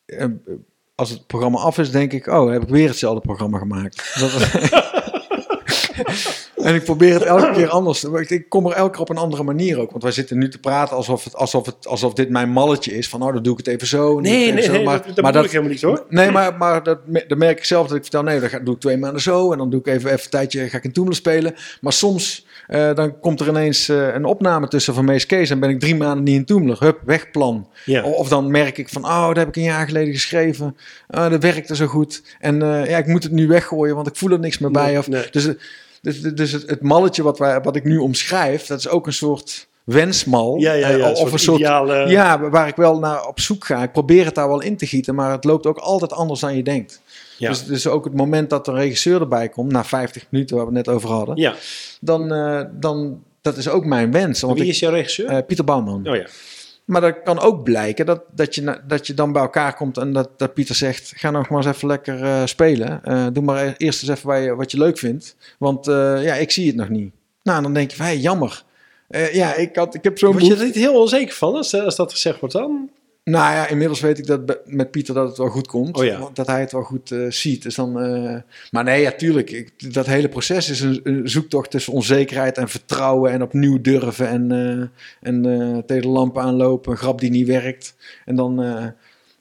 eh, als het programma af is, denk ik, oh, heb ik weer hetzelfde programma gemaakt. Dat, En ik probeer het elke keer anders. Ik, ik kom er elke keer op een andere manier ook. Want wij zitten nu te praten alsof, het, alsof, het, alsof dit mijn malletje is. Van nou, dan doe ik het even zo. Nee, nee, zo. nee, Maar, dat, dat maar ik helemaal niet hoor. Nee, maar, maar dat, dan merk ik zelf dat ik vertel, nee, dan ga, doe ik twee maanden zo en dan doe ik even, even een tijdje, ga ik in Toemelen spelen. Maar soms, eh, dan komt er ineens eh, een opname tussen van Mees Kees en ben ik drie maanden niet in Toemelen. Hup, wegplan. Of dan merk ik van, oh, dat heb ik een jaar geleden geschreven. Oh, dat werkte zo goed. En eh, ja, ik moet het nu weggooien, want ik voel er niks meer bij. Nee, Of, nee. Dus, dus, dus het, het malletje wat, wij, wat ik nu omschrijf, dat is ook een soort wensmal. Ja, ja, Eh, ja. of een soort ideale... ja, waar ik wel naar op zoek ga. Ik probeer het daar wel in te gieten, maar het loopt ook altijd anders dan je denkt. Dus, dus ook het moment dat een regisseur erbij komt, na 50 minuten waar we het net over hadden, ja. dan, eh, dan dat is ook mijn wens. Want Wie is jouw regisseur? eh, Pieter Bouwman. oh ja. Maar dat kan ook blijken dat, dat, je, dat je dan bij elkaar komt en dat, dat Pieter zegt: ga nog maar eens even lekker eh, spelen. Eh, doe maar e- eerst eens even wat je, wat je leuk vindt. Want eh, ja, ik zie het nog niet. Nou, dan denk je: van, hey, jammer. Ja, ik, had, ik heb zo'n Word je er niet heel onzeker van als, als dat gezegd wordt dan? Nou ja, inmiddels weet ik dat met Pieter dat het wel goed komt. Oh ja. Dat hij het wel goed eh, ziet. Dus dan, eh, maar nee, ja, tuurlijk. Ik, dat hele proces is een, een zoektocht tussen onzekerheid en vertrouwen en opnieuw durven. En, eh, en tegen de lampen aanlopen, een grap die niet werkt. En dan, dan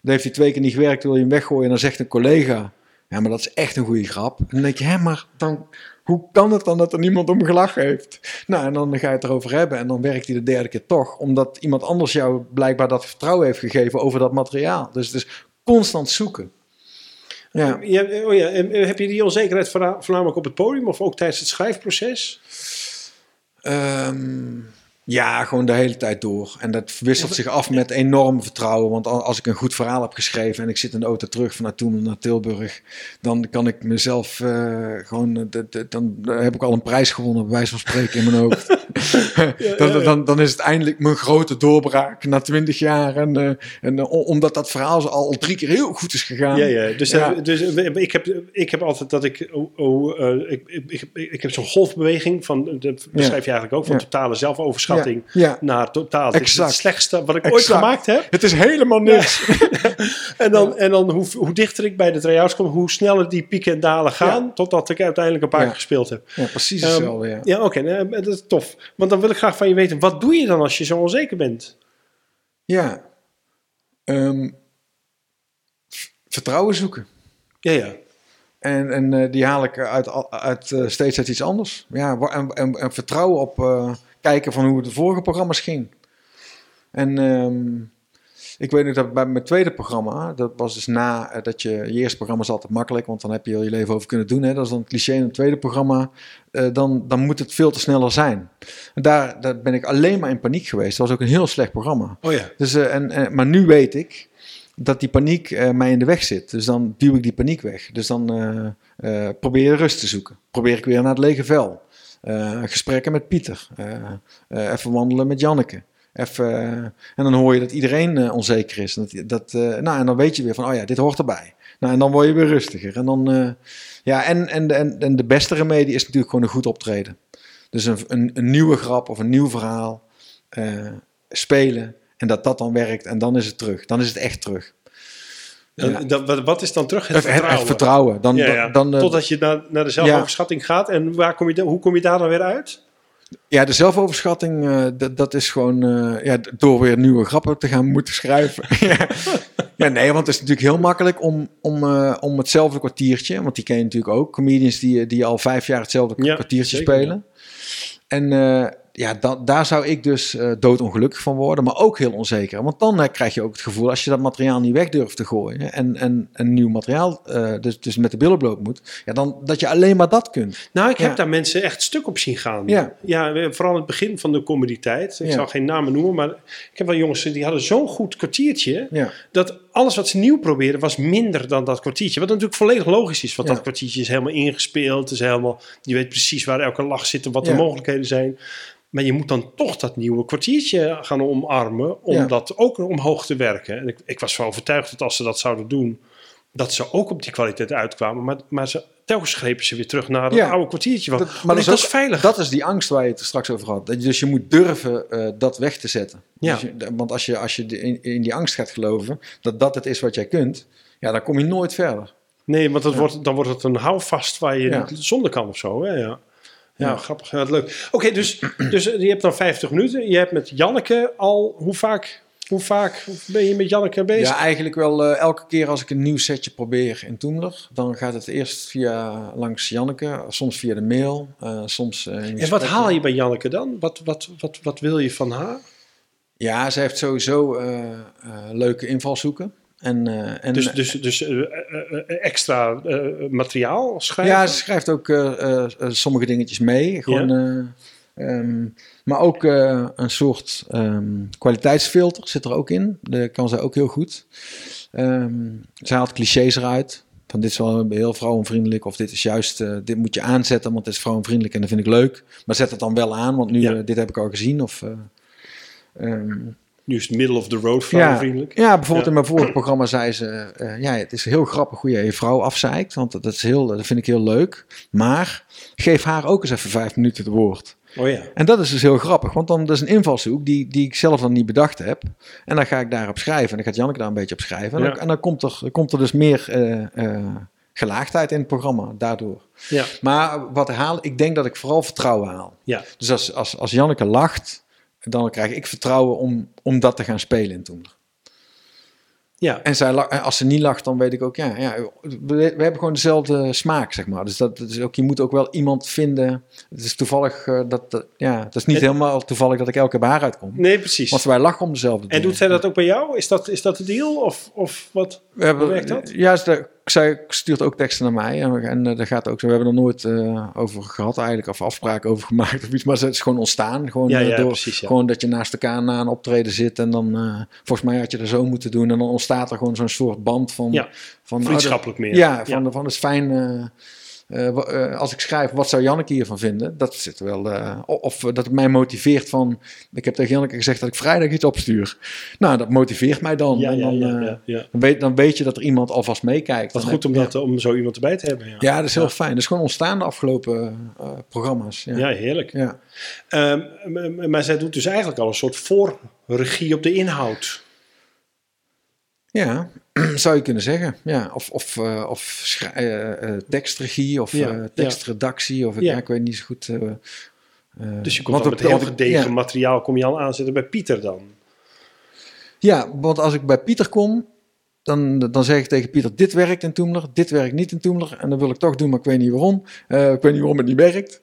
heeft hij twee keer niet gewerkt, wil je hem weggooien. En dan zegt een collega, ja, maar dat is echt een goede grap. En dan denk je, hè, maar dan, hoe kan het dan dat er niemand om gelachen heeft? Nou, en dan ga je het erover hebben en dan werkt hij de derde keer toch. Omdat iemand anders jou blijkbaar dat vertrouwen heeft gegeven over dat materiaal. Dus het is constant zoeken. Ja. Ja, oh ja. en, eh, heb je die onzekerheid voorna- voornamelijk op het podium of ook tijdens het schrijfproces? Ehm, ja, gewoon de hele tijd door. En dat wisselt zich af met enorm vertrouwen. Want al- als ik een goed verhaal heb geschreven en ik zit in de auto terug vanuit toen naar Tilburg, dan kan ik mezelf eh, gewoon, eh, dan heb ik al een prijs gewonnen, bij wijze van spreken, in mijn hoofd. dan. Dan, dan is het eindelijk mijn grote doorbraak na twintig jaar. En, eh, en omdat dat verhaal al drie keer heel goed is gegaan. Ja, ja. Dus, Ja. dus ik, heb, ik heb altijd dat ik. Oh, oh, eh, ik, ik, ik, heb zo'n golfbeweging van. Dat beschrijf je eigenlijk ook. Van totale zelfoverschatting Ja, ja. naar totaal. Het is Exact. het slechtste wat ik ooit gemaakt heb. Het is helemaal niks. En dan, en dan hoe, hoe dichter ik bij de try-outs kom, hoe sneller die pieken en dalen gaan. Totdat ik uiteindelijk een paar keer gespeeld heb. Ja, precies Ehm, hetzelfde, ja. Ja, oké. nou, dat is tof. Want dan wil ik graag van je weten. Wat doe je dan als je zo onzeker bent? Ja. Ehm, vertrouwen zoeken. Ja, ja. En, en eh, die haal ik uit, uit, eh, steeds uit iets anders. Ja, en, en, en vertrouwen op eh, kijken van hoe het de vorige programma's ging. En ehm, ik weet nog dat bij mijn tweede programma, dat was dus na eh, dat je, je eerste programma is altijd makkelijk, want dan heb je heel je leven over kunnen doen. Hè? Dat is dan het cliché in het tweede programma. eh, dan, dan moet het veel te sneller zijn. En daar, daar ben ik alleen maar in paniek geweest. Dat was ook een heel slecht programma. Oh ja. Dus, eh, en, en, maar nu weet ik dat die paniek mij in de weg zit. Dus dan duw ik die paniek weg. Dus dan probeer je rust te zoeken. Probeer ik weer naar het lege vel. Eh, gesprekken met Pieter. Eh, eh, even wandelen met Janneke. Even, en dan hoor je dat iedereen onzeker is. Dat, dat, nou, en dan weet je weer van, oh ja, dit hoort erbij. Nou, en dan word je weer rustiger. En, dan, ja, en, en, en, en de beste remedie is natuurlijk gewoon een goed optreden. Dus een, een, een nieuwe grap of een nieuw verhaal spelen. En dat dat dan werkt en dan is het terug. Dan is het echt terug. Dan- Ja. dan- wat, is dan terug? Het vertrouwen. het vertrouwen. Dan, Ja, ja. dan, eh, Totdat je naar, naar de zelfoverschatting gaat. En waar kom je, hoe kom je daar dan weer uit? ja, de zelfoverschatting, eh, dat, dat is gewoon eh, ja, door weer nieuwe grappen te gaan moeten schrijven. ja. ja, nee, want het is natuurlijk heel makkelijk om, om, om hetzelfde kwartiertje, want die ken je natuurlijk ook, comedians die, die al vijf jaar hetzelfde Ja, kwartiertje zeker, spelen. En eh, ja, da- daar zou ik dus eh, doodongelukkig van worden, maar ook heel onzeker. Want dan eh, krijg je ook het gevoel, als je dat materiaal niet weg durft te gooien en, en een nieuw materiaal eh, dus, dus met de billen bloot moet, ja, dan dat je alleen maar dat kunt. Nou, ik heb daar mensen echt stuk op zien gaan. Ja. ja vooral in het begin van de comedy-tijd. Ik Ja. zal geen namen noemen, maar ik heb wel jongens die hadden zo'n goed kwartiertje. Ja. Dat alles wat ze nieuw probeerden was minder dan dat kwartiertje. Wat natuurlijk volledig logisch is, want dat kwartiertje is helemaal ingespeeld. Is helemaal, je weet precies waar elke lach zit en wat de mogelijkheden zijn. Maar je moet dan toch dat nieuwe kwartiertje gaan omarmen om Ja. dat ook omhoog te werken. En ik, ik was wel overtuigd dat als ze dat zouden doen, dat ze ook op die kwaliteit uitkwamen. Maar, maar ze, telkens grepen ze weer terug naar het Ja. oude kwartiertje. Dat- maar dat, dat is veilig. Dat is die angst waar je het straks over had. Dat je- Dus je moet durven eh, dat weg te zetten. Ja. Dus je- want als je, als je in, in die angst gaat geloven dat dat het is wat jij kunt, ja, dan kom je nooit verder. Nee, want dat wordt, dan wordt het een houvast waar je niet zonder kan of zo. Hè? Ja. Ja, Ja. grappig. Ja, leuk. Oké, dus, dus je hebt dan 50 minuten. Je hebt met Janneke al... Hoe vaak, hoe vaak ben je met Janneke bezig? Ja, eigenlijk wel eh, elke keer als ik een nieuw setje probeer in Toemler, dan gaat het eerst via langs Janneke, soms via de mail, eh, soms. eh, en wat haal je bij Janneke dan? Wat, wat, wat, wat wil je van haar? Ja, zij heeft sowieso eh, eh, leuke invalshoeken. En, eh, en, Dus, dus, dus eh, eh, eh, extra eh, materiaal schrijven? ja, ze schrijft ook eh, eh, eh, sommige dingetjes mee. Gewoon, eh, ehm, maar ook eh, een soort ehm, kwaliteitsfilter zit er ook in. Dat kan zij ook heel goed. Ehm zij haalt clichés eruit. Van dit is wel heel vrouwenvriendelijk. Of dit is juist, eh, dit moet je aanzetten, want het is vrouwenvriendelijk en dat vind ik leuk. Maar zet het dan wel aan, want nu, Ja. eh, dit heb ik al gezien. Of, eh, ehm, Nu is het middle of the road vrouwenvriendelijk. ja, bijvoorbeeld Ja. in mijn vorige programma zei ze... eh, ja, het is heel grappig hoe je je vrouw afzeikt. Want dat, is heel, dat vind ik heel leuk. Maar geef haar ook eens even vijf minuten het woord. Oh ja. En dat is dus heel grappig. Want dan dat is een invalshoek die, die ik zelf dan niet bedacht heb. En dan ga ik daarop schrijven. En dan gaat Janneke daar een beetje op schrijven. En, dan, Ja. en dan komt er, komt er dus meer eh, eh, gelaagdheid in het programma daardoor. Ja. Maar wat haal, ik denk dat ik vooral vertrouwen haal. Ja. Dus als, als, als Janneke lacht, dan krijg ik vertrouwen om, om dat te gaan spelen in Toemler. Ja. En zij, als ze niet lacht, dan weet ik ook, ja, ja we, we hebben gewoon dezelfde smaak, zeg maar. Dus dat, dat is ook, je moet ook wel iemand vinden. Het is toevallig, eh, dat, dat- ja, het is niet En- helemaal toevallig dat ik elke keer bij haar uitkom. Nee, precies. Want wij lachen om dezelfde En dingen. doet zij dat ook bij jou? Is dat, is dat de deal? Of, of wat? We hebben, Hoe werkt dat? Ja, ze- zij stuurt ook teksten naar mij. En, en dat gaat ook zo. We hebben er nooit eh, over gehad eigenlijk, of afspraken over gemaakt of iets. Maar het is gewoon ontstaan. Gewoon, Ja, eh, ja, door, precies, ja. gewoon dat je naast elkaar na een optreden zit. En dan, volgens mij had je dat zo moeten doen. En dan ontstaat er gewoon zo'n soort band van... Van oh, Vriendschappelijk meer. Ja, van, van het is fijn. Eh, eh, als ik schrijf, wat zou Janneke hiervan vinden? Dat zit wel. eh, of dat het mij motiveert van. Ik heb tegen Janneke gezegd dat ik vrijdag iets opstuur. Nou, dat motiveert mij dan. Ja, en ja, dan, ja, ja, ja. dan, weet, dan weet je dat er iemand alvast meekijkt. Wat goed heb- om, dat, om zo iemand erbij te hebben. Ja, Ja, dat is heel Ja. fijn. Dat is gewoon ontstaan de afgelopen programma's. Ja. Ja, Ja. heerlijk. Ja. Ehm, maar zij doet dus eigenlijk al een soort voorregie op de inhoud. zou je kunnen zeggen. Ja. Of, of, eh, of eh, eh, tekstregie of Ja, ja. tekstredactie. Of ik, Ja. ik weet niet zo goed. Dus je komt want op- met heel gedegen materiaal kom je al aanzetten bij Pieter dan. Ja, want als ik bij Pieter kom, dan, dan zeg ik tegen Pieter, dit werkt in Toemler, dit werkt niet in Toemler. En dan wil ik toch doen, maar ik weet niet waarom. Ik weet niet waarom het niet werkt.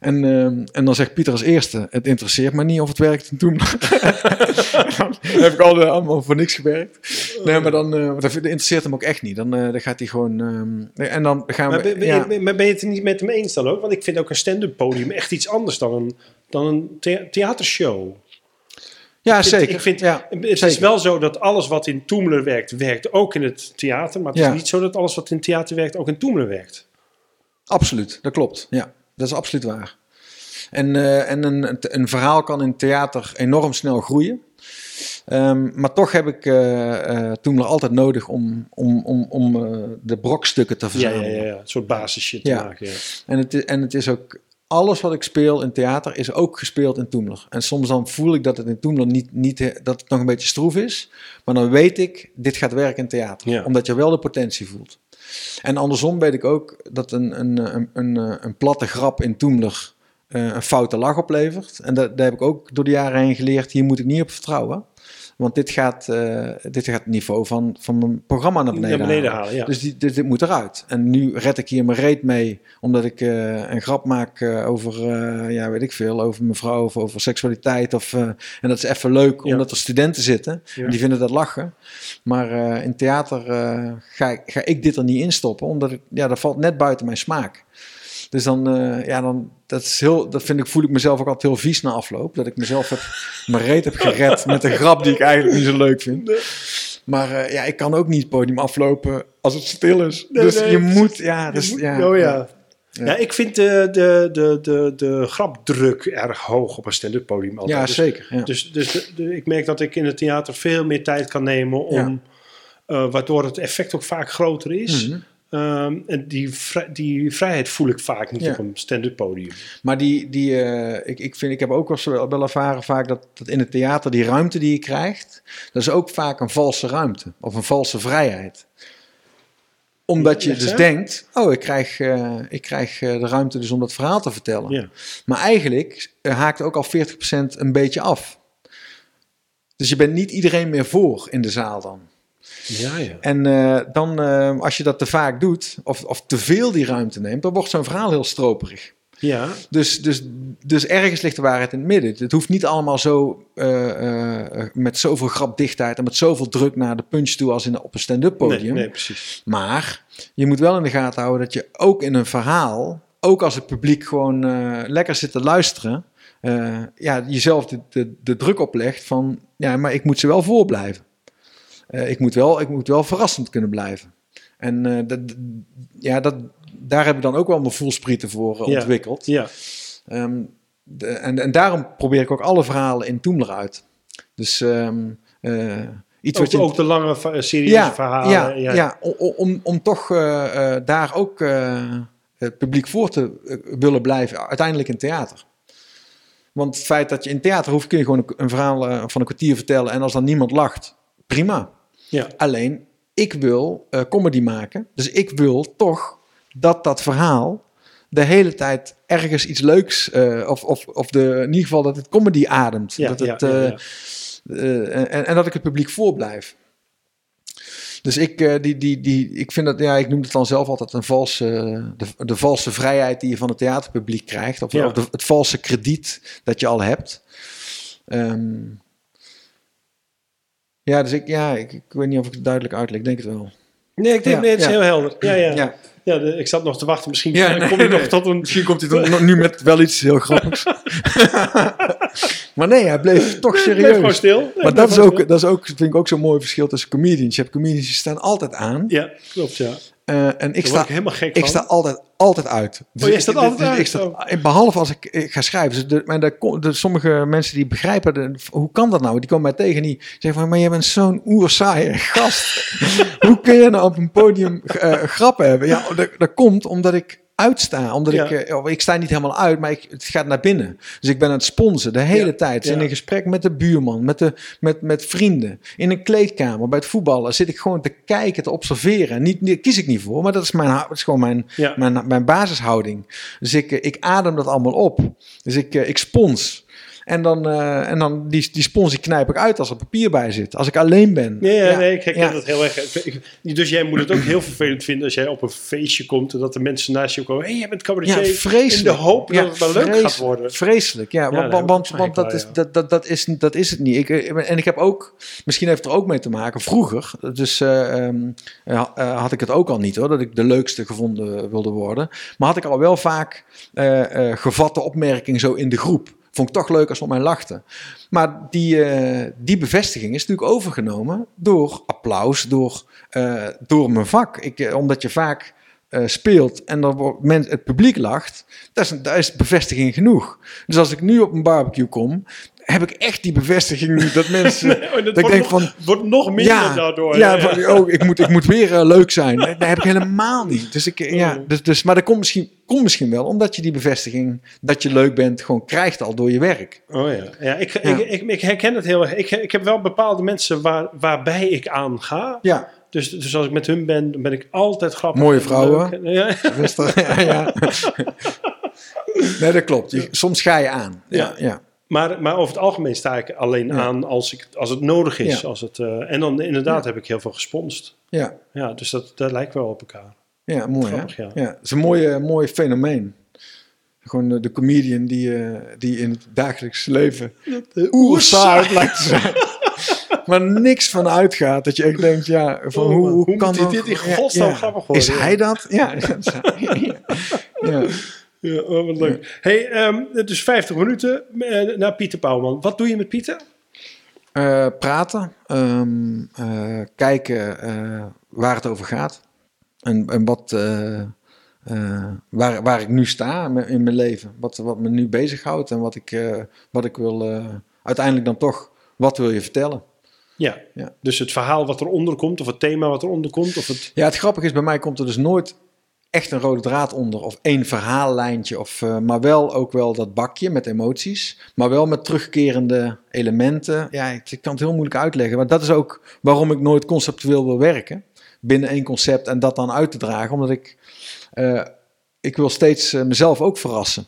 En, eh, en dan zegt Pieter als eerste, het interesseert me niet of het werkt in Toemler. dan heb ik al, allemaal voor niks gewerkt. Nee, maar dan, dat interesseert hem ook echt niet. Dan, eh, dan gaat hij gewoon... ehm, en dan gaan Maar we... ben, ja. maar ben je het niet met hem eens dan ook? Want ik vind ook een stand-up podium echt iets anders dan een, dan een thea- theatershow. ja, Ik vind- zeker. Ik vind, ja, het is wel zo dat alles wat in Toemler werkt, werkt ook in het theater. Maar het Ja. is niet zo dat alles wat in theater werkt, ook in Toemler werkt. Absoluut, dat klopt. Ja, dat is absoluut waar. En, eh, en een, een verhaal kan in theater enorm snel groeien. Ehm, maar toch heb ik toen er altijd nodig om, om, om, om de brokstukken te verzamelen. ja, ja, ja. Een soort basisshit te Ja. maken. Ja. En, het, is- en het is ook, alles wat ik speel in theater is ook gespeeld in Toemler. En soms dan voel ik dat het in Toemler niet, niet, dat het nog een beetje stroef is. Maar dan weet ik, dit gaat werken in theater. Ja. Omdat je wel de potentie voelt. En andersom weet ik ook dat een, een, een, een, een platte grap in Toemler eh, een foute lach oplevert. En dat, daar heb ik ook door de jaren heen geleerd, hier moet ik niet op vertrouwen. Want dit gaat, eh, dit gaat het niveau van, van mijn programma naar beneden, Naar beneden halen. halen, ja. Dus die, dit, dit moet eruit. En nu red ik hier mijn reet mee, omdat ik eh, een grap maak eh, over, eh, ja, weet ik veel, over mijn vrouw of over seksualiteit. Of, en dat is even leuk, Ja. omdat er studenten zitten. Ja. Die vinden dat lachen. Maar in theater ga, ik, ga ik dit er niet in stoppen, omdat ik, ja, dat valt net buiten mijn smaak. Dus dan, eh, ja, dan dat is heel, dat vind ik, voel ik mezelf ook altijd heel vies na afloop. Dat ik mezelf heb, mijn reet heb gered met een grap die ik eigenlijk niet zo leuk vind. Maar eh, ja, ik kan ook niet het podium aflopen als het stil is. Nee, dus nee, je moet, ja, dus, ja, oh ja. Ja. Ja. ik vind de, de, de, de, de grapdruk erg hoog op een stand-up podium altijd. Ja, Dus- zeker. Ja. Dus, dus de- de- ik merk dat ik in het theater veel meer tijd kan nemen om, eh, waardoor het effect ook vaak groter is. Mhm. Ehm, en die, die vrijheid voel ik vaak niet Ja. op een stand-up podium. Maar die, die, eh, ik, ik, vind, ik heb ook wel, ervaren vaak dat, dat in het theater die ruimte die je krijgt, dat is ook vaak een valse ruimte of een valse vrijheid. Omdat je dus denkt, oh, ik krijg, eh, ik krijg eh, de ruimte dus om dat verhaal te vertellen. Ja. Maar eigenlijk haakt ook al 40% een beetje af. Dus je bent niet iedereen meer voor in de zaal dan. Ja, ja. En eh, dan, eh, als je dat te vaak doet, of, of te veel die ruimte neemt, dan wordt zo'n verhaal heel stroperig. Ja, Dus, dus, dus ergens ligt de waarheid in het midden. Het hoeft niet allemaal zo eh, eh, met zoveel grapdichtheid en met zoveel druk naar de punch toe als in, op een stand-up podium. nee, nee, precies. Maar je moet wel in de gaten houden dat je ook in een verhaal, ook als het publiek gewoon lekker zit te luisteren, ja, jezelf de, de, de druk oplegt van, ja, maar ik moet ze wel voorblijven. Eh, ik, moet wel, ik moet wel verrassend kunnen blijven. En eh, dat, ja, dat, daar heb ik dan ook wel mijn voelsprieten voor eh, Ja. ontwikkeld. Ja, de- en, en daarom probeer ik ook alle verhalen in Toemler uit. Dus ehm, eh, iets ook, wat je... ook de lange, serieuze verhalen. Ja, ja, o- om, om toch daar ook het publiek voor te willen blijven, uiteindelijk in theater. Want het feit dat je in theater hoeft, kun je gewoon een, een verhaal van een kwartier vertellen en als dan niemand lacht, prima. Ja. Alleen, ik wil eh, comedy maken, dus ik wil toch dat dat verhaal de hele tijd ergens iets leuks, eh, of, of, of de, in ieder geval dat het comedy ademt. Ja, dat het, ja, eh, en, en dat ik het publiek voorblijf. Dus ik, die, die, die, ik vind dat, ja, ik noem het dan zelf altijd een valse, de, de valse vrijheid die je van het theaterpubliek krijgt. Of, Ja. of de- het valse krediet dat je al hebt. Ehm, ja, dus ik, ja, ik, ik weet niet of ik het duidelijk uitleg. Ik denk het wel. Nee, ik denk, Ja, nee, het is ja. heel helder. Ja, ja. ja. Ja, de- ik zat nog te wachten. Misschien Ja, kom nee, je nee. nog tot een... Misschien komt hij dan nu met wel iets heel grappigs. maar nee, hij bleef toch serieus. gewoon stil. Nee, Maar dat is, ook, stil. dat is ook, vind ik ook zo'n mooi verschil tussen comedians. Je hebt comedians die staan altijd aan. Ja, klopt, ja. Eh, en ik sta, ik helemaal gek ik van. sta altijd, altijd uit. Dus ik- staat dus- altijd dus uit, Ik sta, oh. Behalve als ik, ik ga schrijven. Dus de, maar de, de, sommige mensen die begrijpen, de- hoe kan dat nou? Die komen mij tegen en die zeggen van, maar jij bent zo'n oerzaaie gast. hoe kun je nou op een podium eh, grappen hebben? Ja, dat, dat komt omdat ik uitsta. Omdat Ja. ik, eh, oh, ik sta niet helemaal uit, maar ik, het gaat naar binnen. Dus ik ben aan het sponsen de hele Ja, tijd. ja. In een gesprek met de buurman, met, de, met, met vrienden. In een kleedkamer, bij het voetballen. Zit ik gewoon te kijken, te observeren. Niet, niet, kies ik niet voor, maar dat is, mijn, dat is gewoon mijn, Ja. mijn, mijn basishouding. Dus ik, eh, ik adem dat allemaal op. Dus ik, eh, ik spons. En dan, eh, en dan die, die spons die knijp ik uit als er papier bij zit. Als ik alleen ben. Nee, ja, Ja, nee, ik herken ja. dat heel erg. Dus jij moet het ook heel vervelend vinden als jij op een feestje komt en dat de mensen naast je komen. Hé, hey, jij bent cabaretier. Ja, vreselijk. In de hoop dat het wel leuk gaat worden. Vreselijk, ja. want want, want, dat, wel, is, dat, dat, dat, is, dat is het niet. Ik, eh, en ik heb ook, misschien heeft het er ook mee te maken, vroeger, dus eh, ehm, eh, eh, had ik het ook al niet hoor, dat ik de leukste gevonden wilde worden. Maar had ik al wel vaak gevatte opmerking zo in de groep. Vond ik toch leuk als ze op mij lachten. Maar die, eh, die bevestiging is natuurlijk overgenomen door applaus, door, eh, door mijn vak. Ik, eh, omdat je vaak speelt en dan men, het publiek lacht, dat is, dat is bevestiging genoeg. Dus als ik nu op een barbecue kom, heb ik echt die bevestiging nu dat mensen... Oh, dat ik denk nog, van- wordt nog minder ja, daardoor. ja, oh, ik moet, ik moet weer eh, leuk zijn. Dat heb ik helemaal niet. Dus ik, eh, ja, Oh. dus, dus, maar dat komt misschien, komt misschien wel omdat je die bevestiging dat je leuk bent gewoon krijgt al door je werk. Oh ja, ja, ik. Ik, ik, ik herken het heel erg. Ik, ik heb wel bepaalde mensen waar, waarbij ik aan ga. Ja, Dus, dus als ik met hun ben, dan ben ik altijd grappig. Mooie en vrouwen. Ja, ja, ja. Nee, dat klopt. Je- soms ga je aan. Ja, Ja. Maar, maar over het algemeen sta ik alleen Ja. aan als, ik, als het nodig is. Ja. Als het, eh, en dan inderdaad heb ik heel veel gesponst. ja. Ja, dus dat, dat lijkt wel op elkaar. Ja, mooi Grappig, hè? ja. Ja. Het is een mooi, mooi fenomeen. Gewoon de, de comedian die, eh, die in het dagelijks leven oerzaai lijkt te zijn. maar niks van uitgaat. Dat je echt denkt, ja, van Oh, hoe, hoe, hoe kan dat? dit in godsnaam grappig worden, Is hij dat? Ja. ja. Ja. Ja, oh, wat leuk. Hey, ehm, het is 50 minuten eh, naar Pieter Pauwman. Wat doe je met Pieter? Eh, praten, ehm, eh, kijken waar het over gaat en, en wat, waar, waar ik nu sta in mijn- leven, wat, wat me nu bezighoudt en wat ik, wat ik wil uiteindelijk dan toch, wat wil je vertellen? Ja. Ja. dus het verhaal wat eronder komt, of het thema wat eronder komt, of het... Ja, het grappige is, bij mij komt er dus nooit echt een rode draad onder of één verhaallijntje, of, eh, maar wel ook wel dat bakje met emoties, maar wel met terugkerende elementen. Ja, ik, ik kan het heel moeilijk uitleggen, maar dat is ook waarom ik nooit conceptueel wil werken. binnen één concept en dat dan uit te dragen. Omdat ik, eh, ik wil steeds eh, mezelf ook verrassen.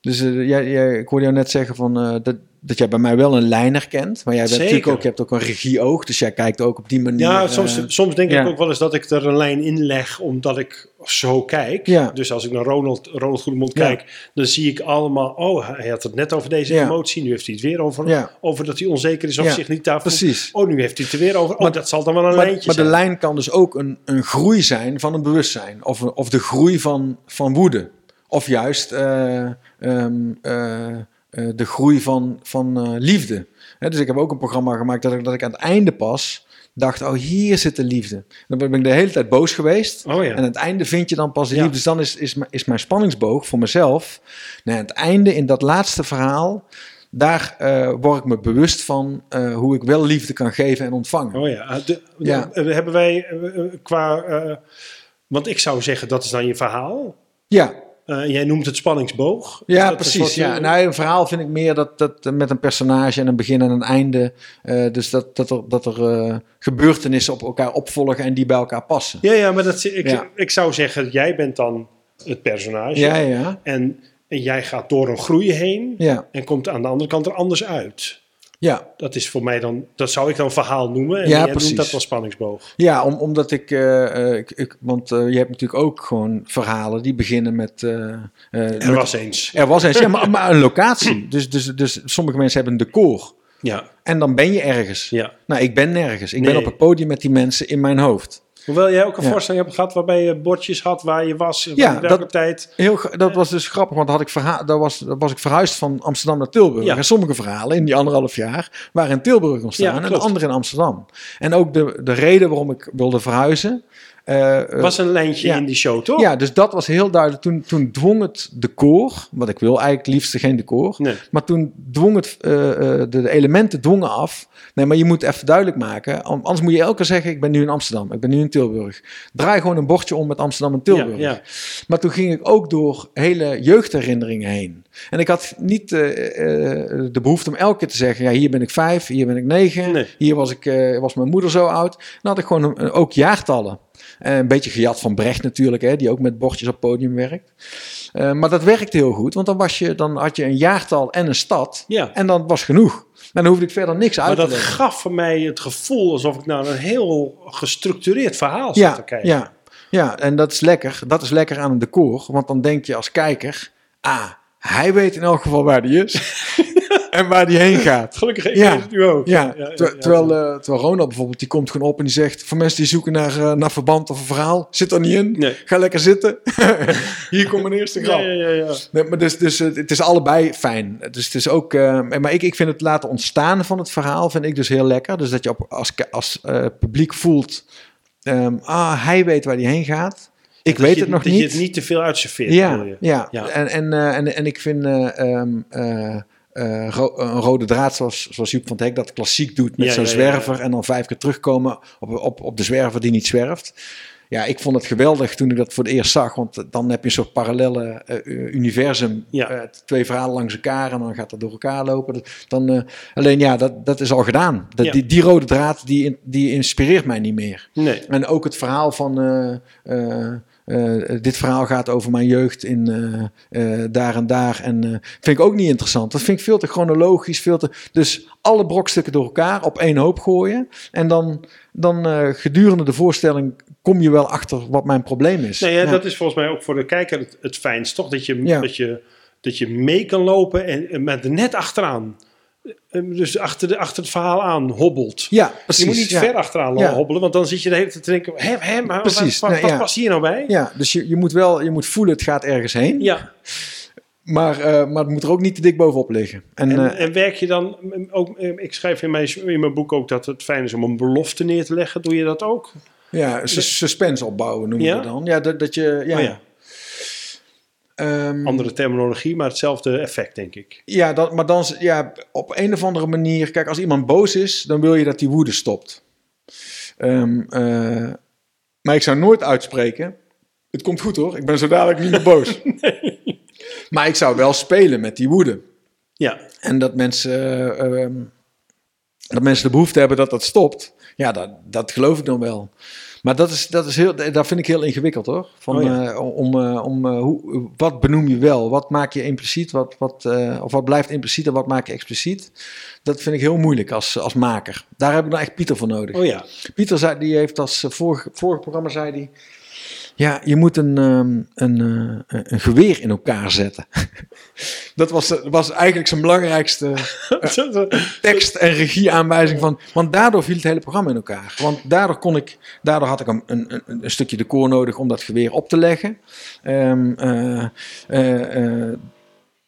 Dus eh, jij, jij, ik hoorde jou net zeggen van, eh, dat, dat jij bij mij wel een lijn herkent. Maar jij bent natuurlijk ook, je hebt ook een regieoog. Dus jij kijkt ook op die manier. Ja, eh, soms, soms denk ja. ik ook wel eens dat ik er een lijn in leg omdat ik zo kijk. Ja. Dus als ik naar Ronald, Ronald Goedemond Ja. kijk, dan zie ik allemaal, oh, hij had het net over deze emotie, nu heeft hij het weer over, over dat hij onzeker is of zich niet daarvoor. precies. Oh, nu heeft hij het er weer over. Oh, Maar- dat zal dan wel een Maar, lijntje maar de zijn. lijn kan dus ook een, een groei zijn van een bewustzijn. Of, of de groei van, van woede. Of juist ehm, eh, eh, de groei van, van eh, liefde. Dus ik heb ook een programma gemaakt dat ik, dat ik aan het einde pas dacht... oh, hier zit de liefde. Dan ben ik de hele tijd boos geweest. Oh ja. En aan het einde vind je dan pas de Ja. liefde. Dus dan is, is, mijn- is mijn spanningsboog voor mezelf... Nou, aan het einde, in dat laatste verhaal... daar word ik me bewust van hoe ik wel liefde kan geven en ontvangen. Oh ja, Ah, de, Ja. de- hebben wij qua... want ik zou zeggen, dat is dan je verhaal. Ja, Eh, jij noemt het spanningsboog. Ja, precies. soort, ja. eh, Nou, een verhaal vind ik meer dat, dat met een personage en een begin en een einde. eh, dus dat, dat er, dat er gebeurtenissen op elkaar opvolgen en die bij elkaar passen. Ja, ja, maar dat, ik, Ja. ik zou zeggen, jij bent dan het personage. Ja, ja. En, en jij gaat door een groei heen Ja, en komt aan de andere kant er anders uit. Ja. Dat is voor mij dan, dat zou ik dan verhaal noemen. En Ja, jij precies. noemt dat wel spanningsboog. ja om, omdat ik, eh, eh, ik, ik- Want eh, je hebt natuurlijk ook gewoon verhalen die beginnen met. Er was eens. er was eens, ja, maar, maar een locatie. Dus, dus, dus sommige mensen hebben een decor. Ja, En dan ben je ergens. ja. Nou, ik ben nergens. Ik ben op het podium met die mensen in mijn hoofd. Hoewel jij ook een Ja. voorstelling hebt gehad waarbij je bordjes had waar je was. in Ja, welke dat- tijd. Heel, dat was dus grappig, want had ik verha- daar was, daar was ik verhuisd van Amsterdam naar Tilburg. Ja. En sommige verhalen in die anderhalf jaar waren in Tilburg ontstaan Ja, en de klopt. andere in Amsterdam. En ook de, de reden waarom ik wilde verhuizen. Eh, was een lijntje ja. in die show, toch? ja, dus dat was heel duidelijk. Toen, toen dwong het decor, wat ik wil eigenlijk liefst geen decor. Nee. Maar toen dwong het, eh, de, de elementen dwongen af. Nee, maar je moet even duidelijk maken. an- Anders moet je elke keer zeggen, ik ben nu in Amsterdam, ik ben nu in Tilburg. Draai gewoon een bordje om met Amsterdam en Tilburg. Ja, ja. Maar toen ging ik ook door hele jeugdherinneringen heen. En ik had niet de behoefte om elke keer te zeggen: ja, hier ben ik vijf, hier ben ik negen, Nee. hier was, ik, was mijn moeder zo oud. Dan had ik gewoon ook jaartallen. Eh, een beetje gejat van Brecht natuurlijk, hè, die ook met bordjes op podium werkt. Eh, maar dat werkte heel goed, want dan, was je, dan had je een jaartal en een stad. Ja. En dan was genoeg. En dan hoefde ik verder niks Maar uit te dat leggen. gaf voor mij het gevoel alsof ik naar een heel gestructureerd verhaal zat te Ja, kijken. ja, ja, en dat is lekker. Dat is lekker aan een decor. Want dan denk je als kijker... Ah, hij weet in elk geval waar die is. en waar die heen gaat. Gelukkig ik Ja. het nu ook. Ja, ja, ter- ja. terwijl, eh, terwijl Ronald bijvoorbeeld, die komt gewoon op en die zegt... Voor mensen die zoeken naar, eh, naar verband of een verhaal... Zit er niet in. Nee. Ga lekker zitten. Hier komt mijn eerste grap. Ja, ja, ja, ja. Nee, maar dus, dus eh, het is allebei fijn. Dus het is ook, maar ik, ik vind het laten ontstaan van het verhaal vind ik dus heel lekker. Dus dat je op, als, als publiek voelt, ehm, ah, hij weet waar hij heen gaat. Ik Dat weet je- het nog dat niet. je het niet te veel uitserveert. ja, ja, Ja. En, en, eh, en, en ik vind eh, ehm, eh, ro- een rode draad zoals, zoals Joep van het Hek dat klassiek doet met Ja, zo'n ja, zwerver ja. en dan vijf keer terugkomen op, op, op de zwerver die niet zwerft. Ja, ik vond het geweldig toen ik dat voor het eerst zag, want dan heb je een soort parallelle eh, universum. Ja. Eh, twee verhalen langs elkaar en dan gaat dat door elkaar lopen. Dat- Dan, alleen ja, dat, dat is al gedaan. Dat, die, die rode draad die, die inspireert mij niet meer. Nee. En ook het verhaal van. Eh, dit verhaal gaat over mijn jeugd in eh, eh, daar en daar. En vind ik ook niet interessant. Dat vind ik veel te chronologisch. Veel te, dus alle brokstukken door elkaar op één hoop gooien. En dan, dan gedurende de voorstelling kom je wel achter wat mijn probleem is. Nee, ja, Ja. dat is volgens mij ook voor de kijker het, het fijnst, toch? Dat je, Ja. dat, je, dat je mee kan lopen en, en met er net achteraan. Eh, Dus achter, de, achter het verhaal aan hobbelt. Ja, precies. je moet niet ja. ver achteraan Ja. hobbelen, want dan zit je de hele tijd te denken: hè, hè, maar Precies, wat, wat, past hier nou bij? Ja, dus je, je moet wel je moet voelen, het gaat ergens heen. Ja. Maar, eh, maar het moet er ook niet te dik bovenop liggen. En, En, eh, en werk je dan ook? Ik schrijf in mijn, in mijn boek ook dat het fijn is om een belofte neer te leggen. Doe je dat ook? ja, sus- suspense opbouwen noemen Ja? we dan. Ja, dat, dat je... Ja, Oh ja. Ehm, Andere terminologie, maar hetzelfde effect, denk ik. Ja, dat, maar dan ja, op een of andere manier. Kijk, als iemand boos is, dan wil je dat die woede stopt. Ehm, eh, maar ik zou nooit uitspreken. Het komt goed hoor, ik ben zo dadelijk niet meer boos. Maar ik zou wel spelen met die woede. Ja, En dat mensen, eh, ehm, dat mensen de behoefte hebben dat dat stopt. Ja, dat, dat geloof ik dan wel. Maar dat, is, dat, is heel, dat vind ik heel ingewikkeld hoor. Van, Oh ja. eh, om, eh, om, eh, hoe, wat benoem je wel? Wat maak je impliciet? Wat, wat, eh, of wat blijft impliciet en wat maak je expliciet? Dat vind ik heel moeilijk als, als maker. Daar heb ik nou echt Pieter voor nodig. Oh ja. Pieter zei, die heeft als eh, vorige, vorige programma zei die, ja, je moet een, ehm, een, eh, een geweer in elkaar zetten. dat was, eh, was eigenlijk zijn belangrijkste tekst en regieaanwijzing van. Want daardoor viel het hele programma in elkaar. Want daardoor kon ik, daardoor had ik een, een, een, stukje decor nodig om dat geweer op te leggen. Ehm, eh, eh, eh,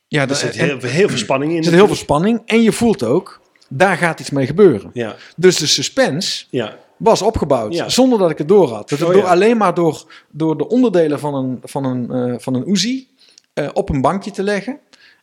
ja, er zit heel, heel veel spanning in. er zit heel veel spanning en je voelt ook, daar gaat iets mee gebeuren. Ja, Dus de suspense ja. Was opgebouwd, Ja. zonder dat ik het door had. Dat Oh, door, ja. Alleen maar door, door de onderdelen van een, van een, eh, van een Uzi eh, op een bankje te leggen.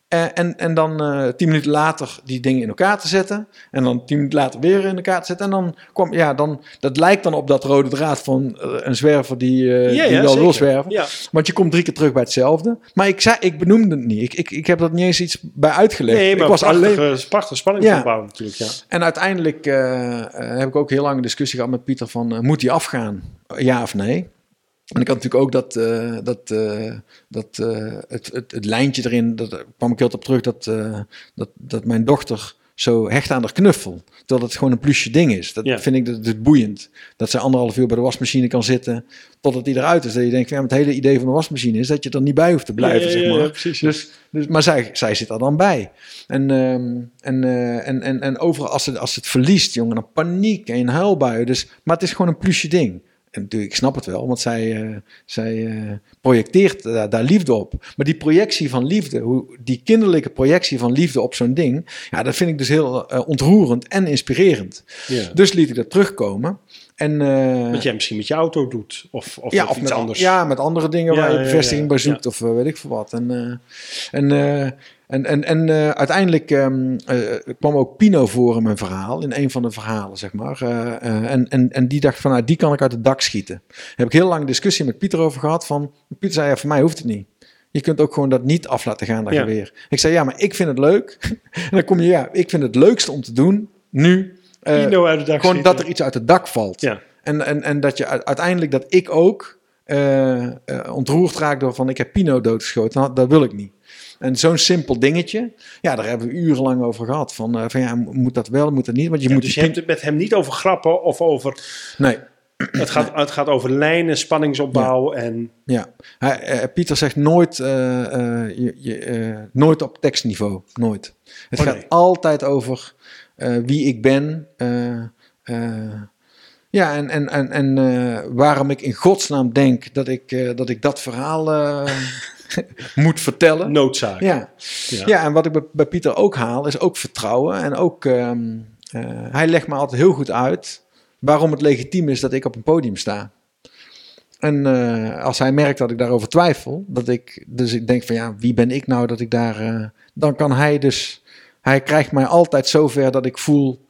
Eh, en, en dan eh, tien minuten later die dingen in elkaar te zetten. En dan tien minuten later weer in elkaar te zetten. En dan kwam, ja, dan, dat lijkt dan op dat rode draad van eh, een zwerver die, ja, die ja, wel wil zwerven. Ja. Want je komt drie keer terug bij hetzelfde. Maar ik, zei, ik benoemde het niet. Ik, ik, ik heb dat niet eens iets bij uitgelegd. Nee, maar ik was prachtige, alleen, prachtige spanningsopbouw natuurlijk, ja. en uiteindelijk heb ik ook heel lang een discussie gehad met Pieter van, moet hij afgaan? Ja of nee? En ik had natuurlijk ook dat, eh, dat, eh, dat eh, het, het, het lijntje erin, dat daar kwam ik heel op terug, dat, dat, dat mijn dochter zo hecht aan haar knuffel. Terwijl het gewoon een plusje ding is. Dat Ja. vind ik dat, dat is boeiend. Dat ze anderhalf uur bij de wasmachine kan zitten totdat die eruit is. Dat je denkt, ja, het hele idee van de wasmachine is dat je er niet bij hoeft te blijven, Ja, ja, zeg maar. Dus, dus, maar zij, zij zit er dan bij. En, ehm, en, en, en, en overal, als ze, als het verliest, jongen, dan paniek en huilbuien. Dus, maar het is gewoon een plusje ding. En natuurlijk, ik snap het wel, want zij, eh, zij eh, projecteert daar, daar liefde op. Maar die projectie van liefde, hoe, die kinderlijke projectie van liefde op zo'n ding, ja, dat vind ik dus heel eh, ontroerend en inspirerend. ja. Dus liet ik dat terugkomen. En, Wat jij misschien met je auto doet. Of, of, ja, of iets met, anders. Ja, met andere dingen Ja, waar je bevestiging bij zoekt of weet ik veel wat. En, en, en, en, en eh, uiteindelijk ehm, eh, kwam ook Pino voor in mijn verhaal, in een van de verhalen, zeg maar. Eh, en, en, en die dacht van, nou, die kan ik uit het dak schieten. Daar heb ik heel lang discussie met Pieter over gehad. Van, Pieter zei, ja, voor mij hoeft het niet. Je kunt ook gewoon dat niet af laten gaan, dat Ja. geweer. Ik zei, ja, maar ik vind het leuk. en dan kom je, ja, ik vind het leukste om te doen, nu, Pino uit de dak gewoon schieten. dat er iets uit het dak valt. Ja. En, en, en dat je uiteindelijk dat ik ook ontroerd raak door van ik heb Pino doodgeschoten. Nou, dat wil ik niet. En zo'n simpel dingetje, ja, daar hebben we urenlang over gehad. Van, eh, van ja, moet dat wel, moet dat niet? Want je Ja, moet dus je hebt het met hem niet over grappen of over... Nee, Het gaat, het gaat over lijnen, spanningsopbouw en... ja. Hij, eh, Pieter zegt nooit, eh, je, je, nooit op tekstniveau. Nooit. Het Oh, gaat nee. altijd over wie ik ben. ja, en, en, en, en waarom ik in godsnaam denk dat ik, dat, ik dat verhaal moet vertellen. Noodzaak. Ja. Ja. Ja. en wat ik bij, bij Pieter ook haal, is ook vertrouwen. En ook, ehm, eh, hij legt me altijd heel goed uit waarom het legitiem is dat ik op een podium sta. En eh, als hij merkt dat ik daarover twijfel, dat ik, dus ik denk van ja, wie ben ik nou dat ik daar, eh, dan kan hij dus, hij krijgt mij altijd zover dat ik voel,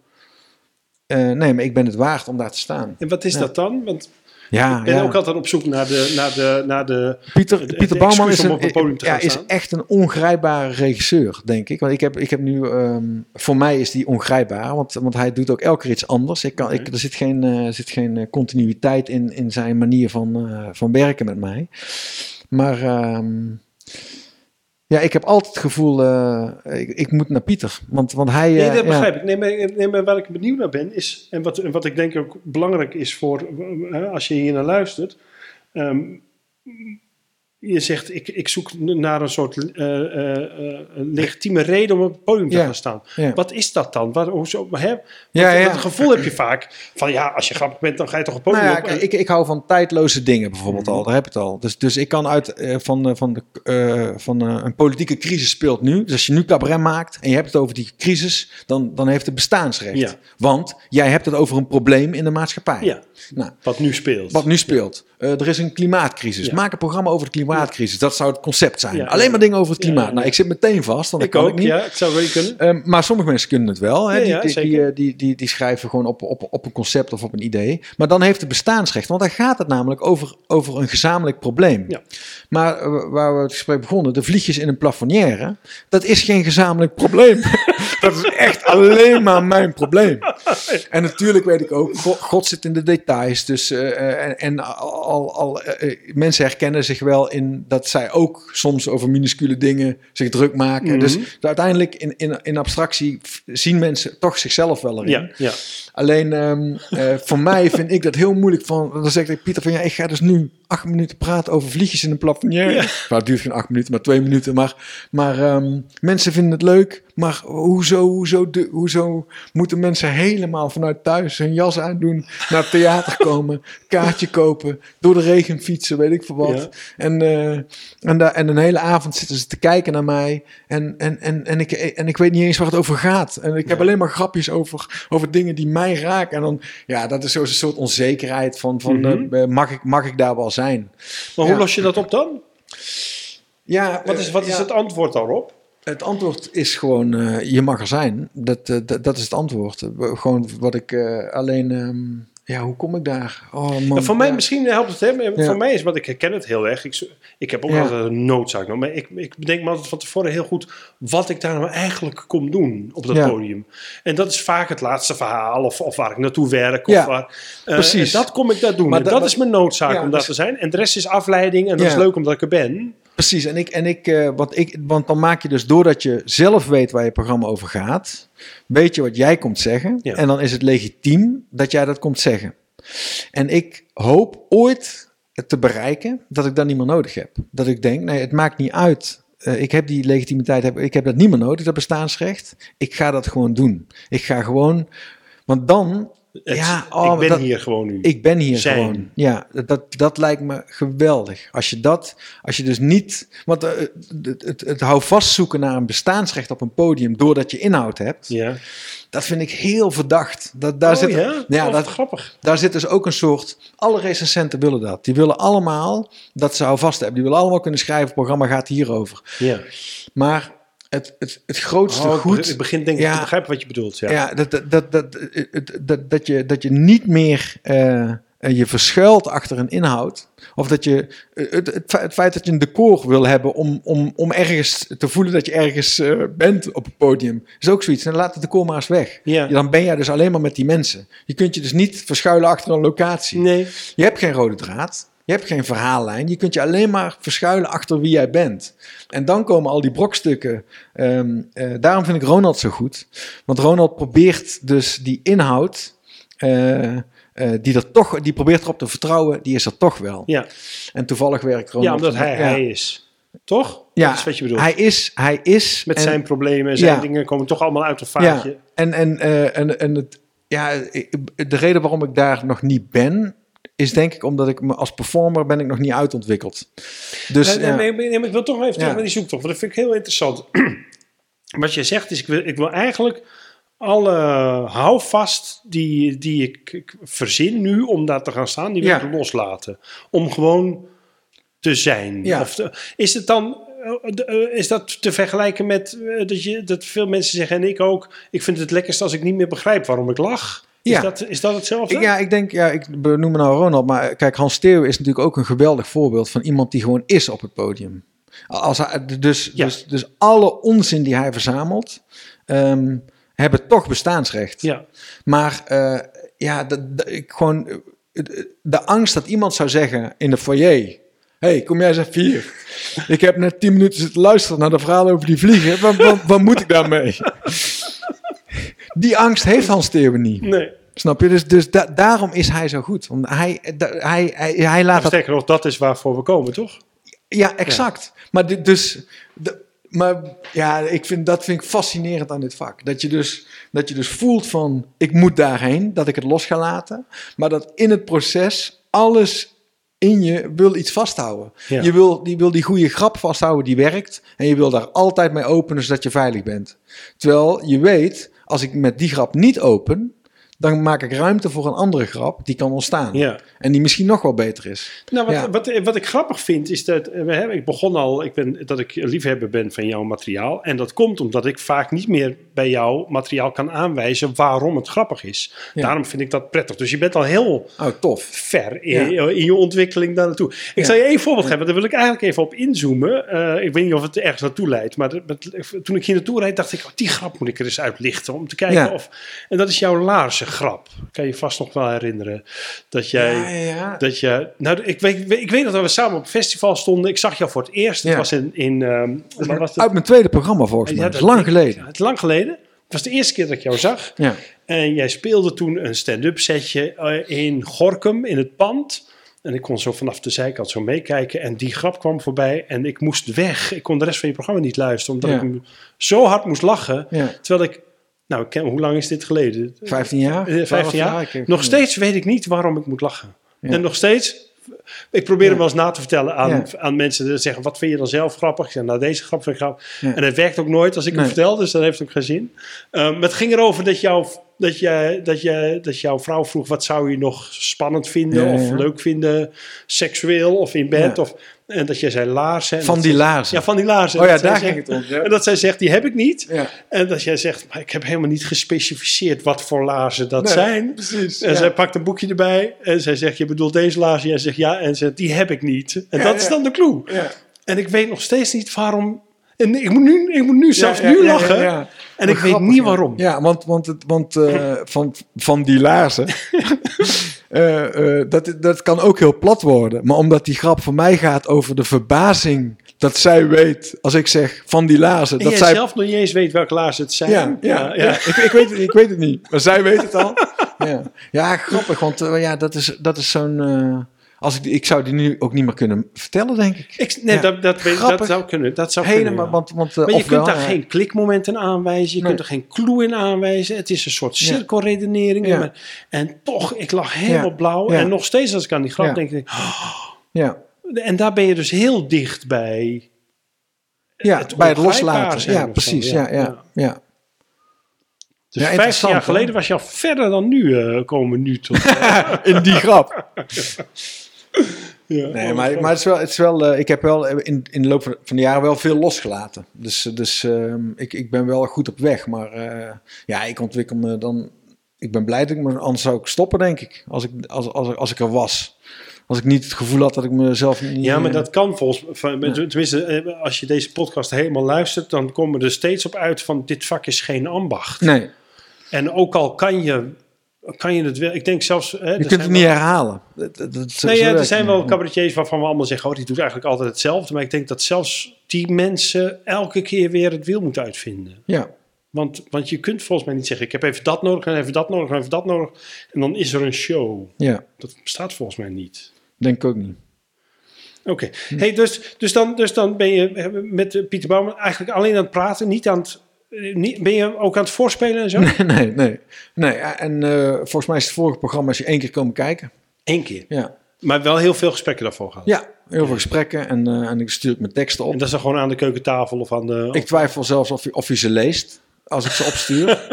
nee, maar ik ben het waard om daar te staan. En wat is Ja. dat dan? Want Ja, ik ben ja. ook altijd op zoek naar de... Naar de, naar de Pieter, het- Pieter Bouwman is, een, op een podium te ja, is echt een ongrijpbare regisseur, denk ik. Want ik heb, ik heb nu, ehm, voor mij is die ongrijpbaar, want, want hij doet ook elke keer iets anders. Ik kan, ik, er zit geen, eh, zit geen eh, continuïteit in, in zijn manier van, eh, van werken met mij. Maar ehm, ja, ik heb altijd het gevoel, eh, ik, ik moet naar Pieter. Want, want hij... Nee, eh, dat ja. begrijp ik. Nee, maar, nee, maar waar ik benieuwd naar ben, is, en wat, en wat ik denk ook belangrijk is voor, eh, als je hier naar luistert, ehm, je zegt, ik, ik zoek naar een soort eh, eh, eh, legitieme reden om op het podium te Ja, gaan staan. ja. Wat is dat dan? Wat, hoezo, hè? Want, Ja, het gevoel heb je vaak van, ja, als je grappig bent, dan ga je toch op het podium Nou op. ik, ik hou van tijdloze dingen bijvoorbeeld Mhm. al. Daar heb ik het al. Dus, dus ik kan uit van, van, de, van een politieke crisis speelt nu. Dus als je nu cabaret maakt en je hebt het over die crisis, dan, dan heeft het bestaansrecht. Want jij hebt het over een probleem in de maatschappij. Nou, wat nu speelt. wat nu speelt. Eh, er is een klimaatcrisis. Ja. Maak een programma over de klimaatcrisis. Dat zou het concept zijn. Ja, Alleen maar dingen over het klimaat. Nou, ik zit meteen vast, want ik dat kan ook, ik niet. ja, ik zou wel kunnen. Ehm, maar sommige mensen kunnen het wel. Hè? Ja, die, eh, die, die, die schrijven gewoon op, op, op een concept of op een idee. Maar dan heeft het bestaansrecht. Want dan gaat het namelijk over, over een gezamenlijk probleem. Ja. Maar eh, waar we het gesprek begonnen, de vliegjes in een plafonnière, dat is geen gezamenlijk probleem. dat is echt alleen maar mijn probleem. En natuurlijk weet ik ook, God, zit in de details. Dus, eh, eh, en en al, al, eh, mensen herkennen zich wel in dat zij ook soms over minuscule dingen zich druk maken. Mhm. Dus uiteindelijk in, in, in abstractie zien mensen toch zichzelf wel erin. Ja, ja. Alleen ehm, eh, voor mij vind ik dat heel moeilijk. Van, dan zeg ik Pieter van ja, ik ga dus nu acht minuten praten over vliegjes in een plafonnière. Nou, het duurt geen acht minuten, maar twee minuten. Maar, maar ehm, mensen vinden het leuk. Maar hoezo, hoezo, de, hoezo moeten mensen helemaal vanuit thuis hun jas aandoen, naar het theater komen, kaartje kopen, door de regen fietsen, weet ik veel wat. Ja. En, eh, en, daar, en een hele avond zitten ze te kijken naar mij. En, en, en, en, ik, en ik weet niet eens waar het over gaat. En ik heb alleen maar grapjes over, over dingen die mij raken. En dan, ja, dat is zo'n soort onzekerheid van, van Mhm. eh, mag, ik, mag ik daar wel zijn? Maar hoe los je dat op dan? Ja, Wat is, eh, wat is ja. het antwoord daarop? Het antwoord is gewoon, eh, je mag er zijn. Dat, eh, dat, dat is het antwoord. Eh, Gewoon wat ik eh, alleen, ehm, ja, hoe kom ik daar? Oh man. Ja, voor mij Ja. misschien helpt het, hè? Ja. Voor mij is, want ik herken het heel erg. Ik, ik heb ook altijd een noodzaak. nou, Maar ik, ik bedenk me altijd van tevoren heel goed wat ik daar nou eigenlijk kom doen op dat podium. En dat is vaak het laatste verhaal of, of waar ik naartoe werk. Of waar, eh, precies. dat kom ik daar doen. Maar En dat- is mijn noodzaak om daar te zijn. En de rest is afleiding en dat is leuk omdat ik er ben. Precies, en ik, en ik, eh, want ik, want dan maak je dus doordat je zelf weet waar je programma over gaat, weet je wat jij komt zeggen. Ja. En dan is het legitiem dat jij dat komt zeggen. En ik hoop ooit te bereiken dat ik dat niet meer nodig heb. Dat ik denk, nee, het maakt niet uit. Eh, ik heb die legitimiteit, heb, ik heb dat niet meer nodig, dat bestaansrecht. Ik ga dat gewoon doen. Ik ga gewoon, want dan, Het- ja, oh, ik ben dat- hier gewoon nu. ik ben hier Zijn. gewoon. Ja, dat, dat lijkt me geweldig. Als je dat, als je dus niet, want eh, het, het, het houvast zoeken naar een bestaansrecht op een podium doordat je inhoud hebt, ja. dat vind ik heel verdacht. Dat, daar, oh, zit, ja? ja, Oh, dat, grappig. daar zit dus ook een soort, alle recensenten willen dat. Die willen allemaal dat ze houvast hebben. Die willen allemaal kunnen schrijven, het programma gaat hierover. Ja. Maar het, het, het grootste Oh, goed... Ik begin denk ik Ja. te begrijpen wat je bedoelt. Ja. Ja, dat, dat, dat, dat, dat, dat, je, dat je niet meer eh, je verschuilt achter een inhoud. Of dat je eh, het, het, fe- het feit dat je een decor wil hebben om, om, om ergens te voelen dat je ergens eh, bent op het podium, is ook zoiets. Dan laat het decor maar eens weg. Ja. Dan ben jij dus alleen maar met die mensen. Je kunt je dus niet verschuilen achter een locatie. Nee. Je hebt geen rode draad. Je hebt geen verhaallijn. Je kunt je alleen maar verschuilen achter wie jij bent. En dan komen al die brokstukken. Ehm, eh, daarom vind ik Ronald zo goed. Want Ronald probeert dus die inhoud. eh, eh, die, er toch, die probeert erop te vertrouwen, die is er toch wel. Ja. En toevallig werkt Ronald. ja, omdat hij ja. hij is. Toch? Ja, Dat is wat je bedoelt. Hij is, hij is. Met en- zijn problemen en zijn Ja. dingen komen toch allemaal uit een vaatje. Ja, en, en, en, en het, ja, de reden waarom ik daar nog niet ben, is denk ik omdat ik me als performer ben ik nog niet uitontwikkeld. Dus Nee, nee, nee, nee, maar ik wil toch nog even terug naar die zoektocht. Want dat vind ik heel interessant. Wat je zegt is, ik wil, ik wil eigenlijk alle houvast die, die ik, ik verzin nu om daar te gaan staan, die wil ik loslaten. Om gewoon te zijn. Ja. Of te- is het dan... eh, eh, Is dat te vergelijken met eh, dat, je, dat veel mensen zeggen, en ik ook, ik vind het lekkerst als ik niet meer begrijp waarom ik lach? Is, Ja. dat, is dat hetzelfde? ja, ik denk, ja, ik benoem nou Ronald, maar kijk, Hans Theo is natuurlijk ook een geweldig voorbeeld van iemand die gewoon is op het podium. Als hij, dus, Ja. dus, dus alle onzin die hij verzamelt, ehm, hebben toch bestaansrecht. Ja. Maar eh, ja, dat, ik gewoon, eh, de, de angst dat iemand zou zeggen in de foyer... hey, kom jij eens even hier. Ik heb net tien minuten zitten luisteren naar de verhalen over die vliegen. Wat, wat, wat moet ik daarmee? Die angst heeft Hans Theo niet. Nee. Snap je? Dus, dus da- daarom is hij zo goed. Want hij, hij, hij, hij laat dat... Sterker nog, dat is waarvoor we komen, toch? Ja, exact. Maar dus... de- maar ja, ik vind, dat vind ik fascinerend aan dit vak. Dat je, dus, dat je dus voelt van, ik moet daarheen, dat ik het los ga laten. Maar dat in het proces alles in je wil iets vasthouden. Ja. Je wil die, wil die goede grap vasthouden die werkt. En je wil daar altijd mee openen, zodat je veilig bent. Terwijl je weet, als ik met die grap niet open, dan maak ik ruimte voor een andere grap die kan ontstaan. Ja. En die misschien nog wel beter is. Nou, wat, Ja. wat, wat ik grappig vind is dat eh, we hebben, ik begon al, ik ben, dat ik liefhebber ben van jouw materiaal. En dat komt omdat ik vaak niet meer bij jouw materiaal kan aanwijzen waarom het grappig is. Ja. Daarom vind ik dat prettig. Dus je bent al heel Oh, tof. ver in, in je ontwikkeling daar naartoe. Ik zal je één voorbeeld geven, daar wil ik eigenlijk even op inzoomen. Eh, ik weet niet of het ergens naartoe leidt, maar toen ik hier naartoe reed, dacht ik, oh, die grap moet ik er eens uitlichten om te kijken of... En dat is jouw laarse grap. Kan je vast nog wel herinneren dat jij... Ja, ja, ja. Dat je, nou, ik weet, ik weet nog dat we samen op een festival stonden. Ik zag jou voor het eerst. Het Ja. was in. in ehm, waar was het? Uit mijn tweede programma volgens mij. Ja, dat is lang ik- geleden. Het is lang geleden. Het was de eerste keer dat ik jou zag. Ja. En jij speelde toen een stand-up setje eh, in Gorkum in het pand. En ik kon zo vanaf de zijkant zo meekijken. En die grap kwam voorbij. En ik moest weg. Ik kon de rest van je programma niet luisteren. Omdat Ja. ik hem zo hard moest lachen. ja. Terwijl ik. Nou, ik ken, hoe lang is dit geleden? 15 jaar? Eh, 15 12 jaar. Nog steeds weet ik niet waarom ik moet lachen. Ja. En nog steeds. Ik probeer hem wel eens na te vertellen aan, Ja. aan mensen die zeggen: wat vind je dan zelf grappig? Ik zeg: Nou, deze grap vind ik grappig. Ja. En het werkt ook nooit als ik hem vertel, dus dat heeft ook geen zin. Um, maar het ging erover dat, jou, dat, jij, dat, jij, dat jouw vrouw vroeg: wat zou je nog spannend vinden of leuk vinden, seksueel of in bed? Of, en dat jij zei laarzen. En Van die laarzen. Ja, van die laarzen. Oh ja, daar ging het om. Ja. En dat zij zegt: die heb ik niet. Ja. En dat jij zegt: maar ik heb helemaal niet gespecificeerd wat voor laarzen dat Nee, zijn. Precies. En ja. zij pakt een boekje erbij en zij zegt, je bedoelt deze laarzen? Jij zegt ja en ze zegt, die heb ik niet. En dat is dan de clue. En ik weet nog steeds niet waarom... En ik moet nu, ik moet nu zelfs nu lachen. En ik weet niet waarom. Ja, want, want, het, want eh, van, van die laarzen, eh, eh, dat, dat kan ook heel plat worden. Maar omdat die grap voor mij gaat over de verbazing dat zij weet, als ik zeg van die laarzen, En dat jij zij... zelf nog niet eens weet welke laarzen het zijn. Ja, ja, ja. Ik, ik, weet het, ik weet het niet, maar zij weet het al. Ja, ja grappig, want eh, ja, dat is, dat is zo'n... eh, als ik, ik zou die nu ook niet meer kunnen vertellen, denk ik. Ik, nee, Ja. dat, dat, dat zou kunnen. Dat zou Helemaal, kunnen, ja. want, want, eh, Maar je kunt daar ja. geen klikmomenten aanwijzen. Je Nee. kunt er geen clue in aanwijzen. Het is een soort cirkelredenering. En, en toch, ik lag helemaal blauw. En nog steeds als ik aan die grap denk. Ja, En daar ben je dus heel dicht bij... ja het bij het loslaten. zijn Ja, precies. ja. Ja, ja. Dus Ja, 15 interessant, jaar geleden was je al verder dan nu eh, komen nu tot. In die grap. ja. Nee, maar, maar het is wel, het is wel eh, ik heb wel in, in de loop van, de jaren wel veel losgelaten. Dus, eh, dus ehm, ik, ik ben wel goed op weg. Maar eh, ja, ik ontwikkel me dan. Ik ben blij dat ik me, anders zou ik stoppen, denk ik. Als ik, als, als, als ik er was. Als ik niet het gevoel had dat ik mezelf niet. Ja, maar eh, dat kan volgens van, Tenminste, eh, als je deze podcast helemaal luistert, dan komen we er steeds op uit van dit vak is geen ambacht. Nee, En ook al kan je, kan je het wel. Ik denk zelfs. Hè, je kunt het niet herhalen. Dat, dat, dat- zo- Nee, ja, er zijn wel cabaretiers waarvan we allemaal zeggen: oh, die doet eigenlijk altijd hetzelfde. Maar ik denk dat zelfs die mensen elke keer weer het wiel moeten uitvinden. Ja, Want, want je kunt volgens mij niet zeggen: ik heb even dat nodig en even dat nodig en even dat nodig. En dan is er een show. ja, Dat bestaat volgens mij niet. denk ik ook niet. Oké, Hm. hey, dus, dus, dan, dus dan ben je eh, met Pieter Bouwman eigenlijk alleen aan het praten, niet aan het. Eh, Niet, ben je ook aan het voorspelen en zo? Nee, nee, nee. nee ja, en eh, volgens mij is het vorige programma als je één keer komen kijken. Eén keer. Ja, Maar wel heel veel gesprekken daarvoor gehad. ja heel veel gesprekken en, eh, en ik stuur mijn teksten op. En dat is dan gewoon aan de keukentafel of aan de. Ik twijfel zelfs of hij, of hij ze leest als ik ze opstuur.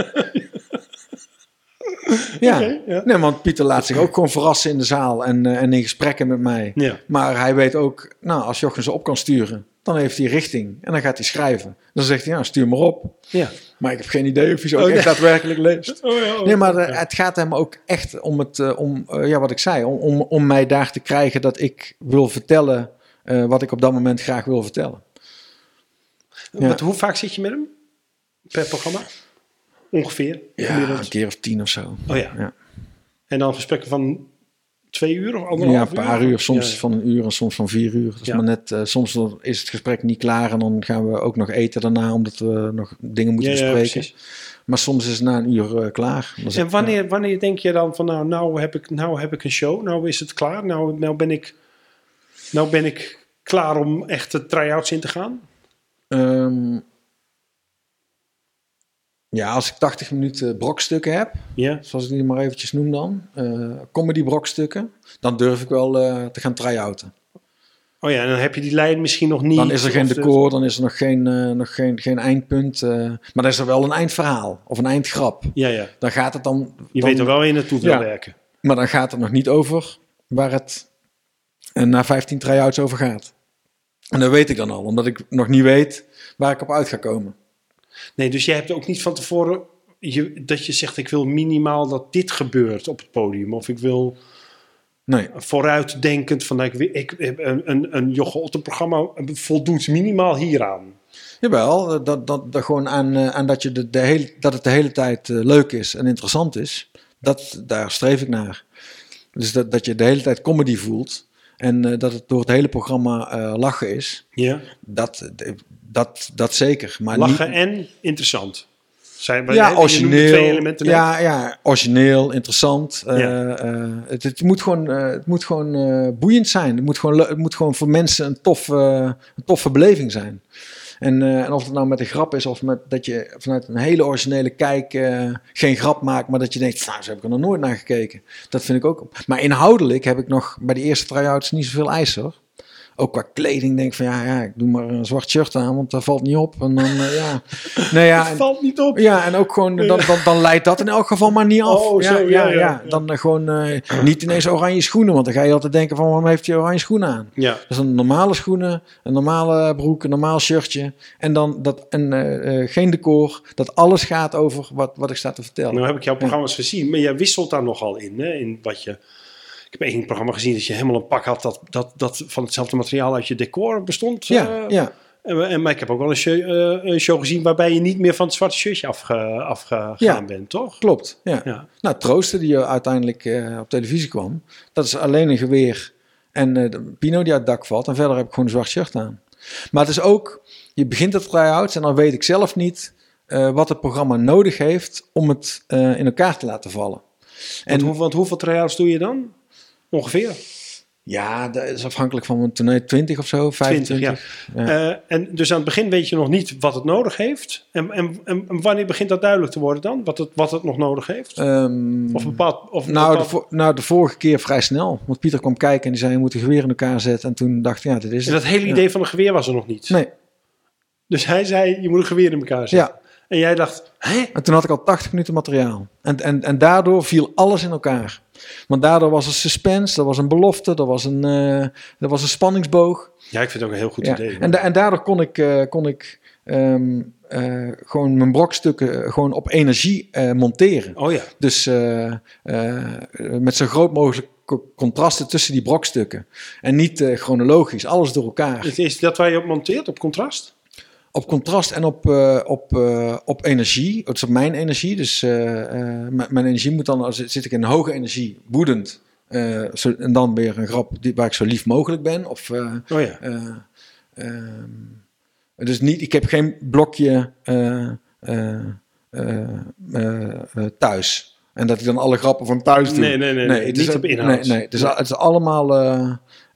ja. Nee, want Pieter laat zich ook gewoon verrassen in de zaal en, eh, en in gesprekken met mij. Ja. Maar hij weet ook, nou, als Jochen ze op kan sturen, dan heeft hij richting en dan gaat hij schrijven. Dan zegt hij, ja, stuur maar op. ja. Maar ik heb geen idee of hij ook Oh, echt daadwerkelijk leest. Oh, ja, oh. Nee, maar eh, het gaat hem ook echt om het, eh, om, eh, ja, wat ik zei, om, om, om mij daar te krijgen dat ik wil vertellen wat ik op dat moment graag wil vertellen. ja. Wat, hoe vaak zit je met hem per programma? Ongeveer. Ja, een keer of tien of zo. Oh. Ja. En dan gesprekken van twee uur of Ja, anderhalf een paar uur, soms Ja, ja. van een uur en soms van vier uur. Dat is Ja. maar net, eh, soms is het gesprek niet klaar en dan gaan we ook nog eten daarna, omdat we nog dingen moeten Ja, ja, bespreken. maar soms is het na een uur eh, klaar. En wanneer, wanneer denk je dan van nou, nou heb ik, nou heb ik een show, nou is het klaar, nou, nou, ben, ik, nou ben ik klaar om echt de try-outs in te gaan? ja, ehm, ja, als ik 80 minuten brokstukken heb, Ja. zoals ik die maar eventjes noem dan, eh comedy brokstukken, dan durf ik wel eh, te gaan try-outen. Oh ja, en dan heb je die lijn misschien nog niet. Dan is er geen de- decor, dan is er nog geen, eh, nog geen, geen eindpunt. eh, maar dan is er wel een eindverhaal of een eindgrap. Ja, ja. Dan gaat het dan... Je dan- weet er wel waar je naartoe wil Ja. werken. Maar dan gaat het nog niet over waar het eh, na 15 try-outs over gaat. En dat weet ik dan al, omdat ik nog niet weet waar ik op uit ga komen. Nee, dus jij hebt ook niet van tevoren je, dat je zegt: ik wil minimaal dat dit gebeurt op het podium. Of ik wil Nee, vooruitdenkend van nou, ik, ik, een, een, een programma voldoet minimaal hieraan. jawel, dat, dat, dat gewoon aan, eh, aan dat, je de, de hele, dat het de hele tijd eh, leuk is en interessant is. Dat, daar streef ik naar. Dus dat, dat je de hele tijd comedy voelt. En eh, dat het door het hele programma lachen is. Ja. Dat, dat, dat zeker. Maar Lachen niet, en interessant. Zijn, ja, origineel. twee elementen. Ja, ja, origineel, interessant. Eh, eh, het, het moet gewoon, eh, het moet gewoon boeiend zijn. Het moet gewoon, het moet gewoon voor mensen een toffe, een toffe beleving zijn. En, en of het nou met een grap is of met dat je vanuit een hele originele kijk geen grap maakt, maar dat je denkt, nou, zo heb ik er nog nooit naar gekeken. Dat vind ik ook. Maar inhoudelijk heb ik nog bij de eerste try-outs niet zoveel eis hoor. Ook qua kleding denk van ja, ja, ik doe maar een zwart shirt aan, want dat valt niet op. En dan, eh, ja. Nee, ja, en- valt niet op. ja, en ook gewoon, dan, dan, dan leidt dat in elk geval maar niet af. Oh, ja, zo, ja, ja. Dan eh, gewoon eh, niet ineens oranje schoenen, want dan ga je altijd denken van waarom heeft hij oranje schoenen aan? Ja. Dus een normale schoenen, een normale broek, een normaal shirtje en dan dat, en, geen decor. Dat alles gaat over wat, wat ik sta te vertellen. Nou heb ik jouw programma's gezien, maar jij wisselt daar nogal in. Hè, in wat je, ik heb één programma gezien dat je helemaal een pak had dat, dat, dat van hetzelfde materiaal uit je decor bestond. ja, eh, ja, En, en- maar ik heb ook wel een show, eh, een show gezien waarbij je niet meer van het zwarte shirtje afge, afgegaan Ja. bent, toch? klopt. Ja. Ja. Nou, Troosten die uiteindelijk eh, op televisie kwam, dat is alleen een geweer en de Pino die uit het dak valt. En verder heb ik gewoon een zwart shirt aan. Maar het is ook, je begint het try-outs en dan weet ik zelf niet wat het programma nodig heeft om het in elkaar te laten vallen. En En hoe, want hoeveel try-outs doe je dan? Ongeveer. ja, dat is afhankelijk van tournee 20 of zo, 25. ja. Eh, en dus aan het begin weet je nog niet wat het nodig heeft. En, en, en wanneer begint dat duidelijk te worden dan? Wat het, wat het nog nodig heeft? Ehm, Of bepaald... Of nou, de, vo- nou, de vorige keer vrij snel. Want Pieter kwam kijken en die zei, je moet een geweer in elkaar zetten. En toen dacht ik, ja, dit is en het. dat hele Ja. idee van een geweer was er nog niet. Nee, Dus hij zei, je moet een geweer in elkaar zetten. ja. En jij dacht, hè? En toen had ik al 80 minuten materiaal. En, en, en daardoor viel alles in elkaar. Want daardoor was er suspense, er was een belofte, er was een, eh, er was een spanningsboog. Ja, ik vind het ook een heel goed Ja. idee. En, da- en daardoor kon ik, eh, kon ik ehm, eh, gewoon mijn brokstukken gewoon op energie monteren. Oh ja. Dus met zo groot mogelijk co- contrasten tussen die brokstukken. En niet chronologisch, alles door elkaar. Is, is dat waar je op monteert, op contrast? Op contrast en op, eh, op, eh, op energie. Het is op mijn energie. Dus eh, mijn energie moet dan, als zit ik in hoge energie, woedend. zo, en dan weer een grap die, waar ik zo lief mogelijk ben. Of, Oh ja. eh, ehm, dus niet, ik heb geen blokje thuis. En dat ik dan alle grappen van thuis doe. Nee, nee, nee, nee, het niet is- op inhoud. Nee, nee het, is, het is allemaal...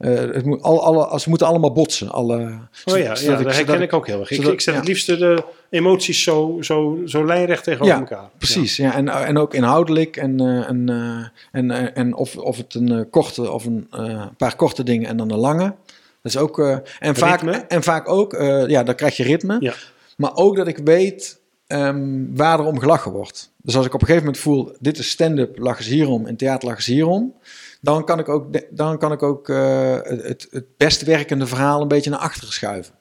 eh, het moet, al, alle, ze moeten allemaal botsen. Alle, Oh ja, ja dat herken ik ook heel erg. Ik, zodat- ik zet het ja. liefst de emoties zo, zo, zo lijnrecht tegenover Ja, elkaar. Precies, ja. en, en ook inhoudelijk. En, eh, en, eh, en, en of, of het een korte of een paar korte dingen en dan een lange. Dat is ook. en, vaak, en vaak ook, ja, dan krijg je ritme. Ja. Maar ook dat ik weet ehm, waar er om gelachen wordt. Dus als ik op een gegeven moment voel, dit is stand-up, lachen ze hierom, in theater lachen ze hierom. Dan kan ik ook, dan kan ik ook eh, het, het best werkende verhaal een beetje naar achteren schuiven.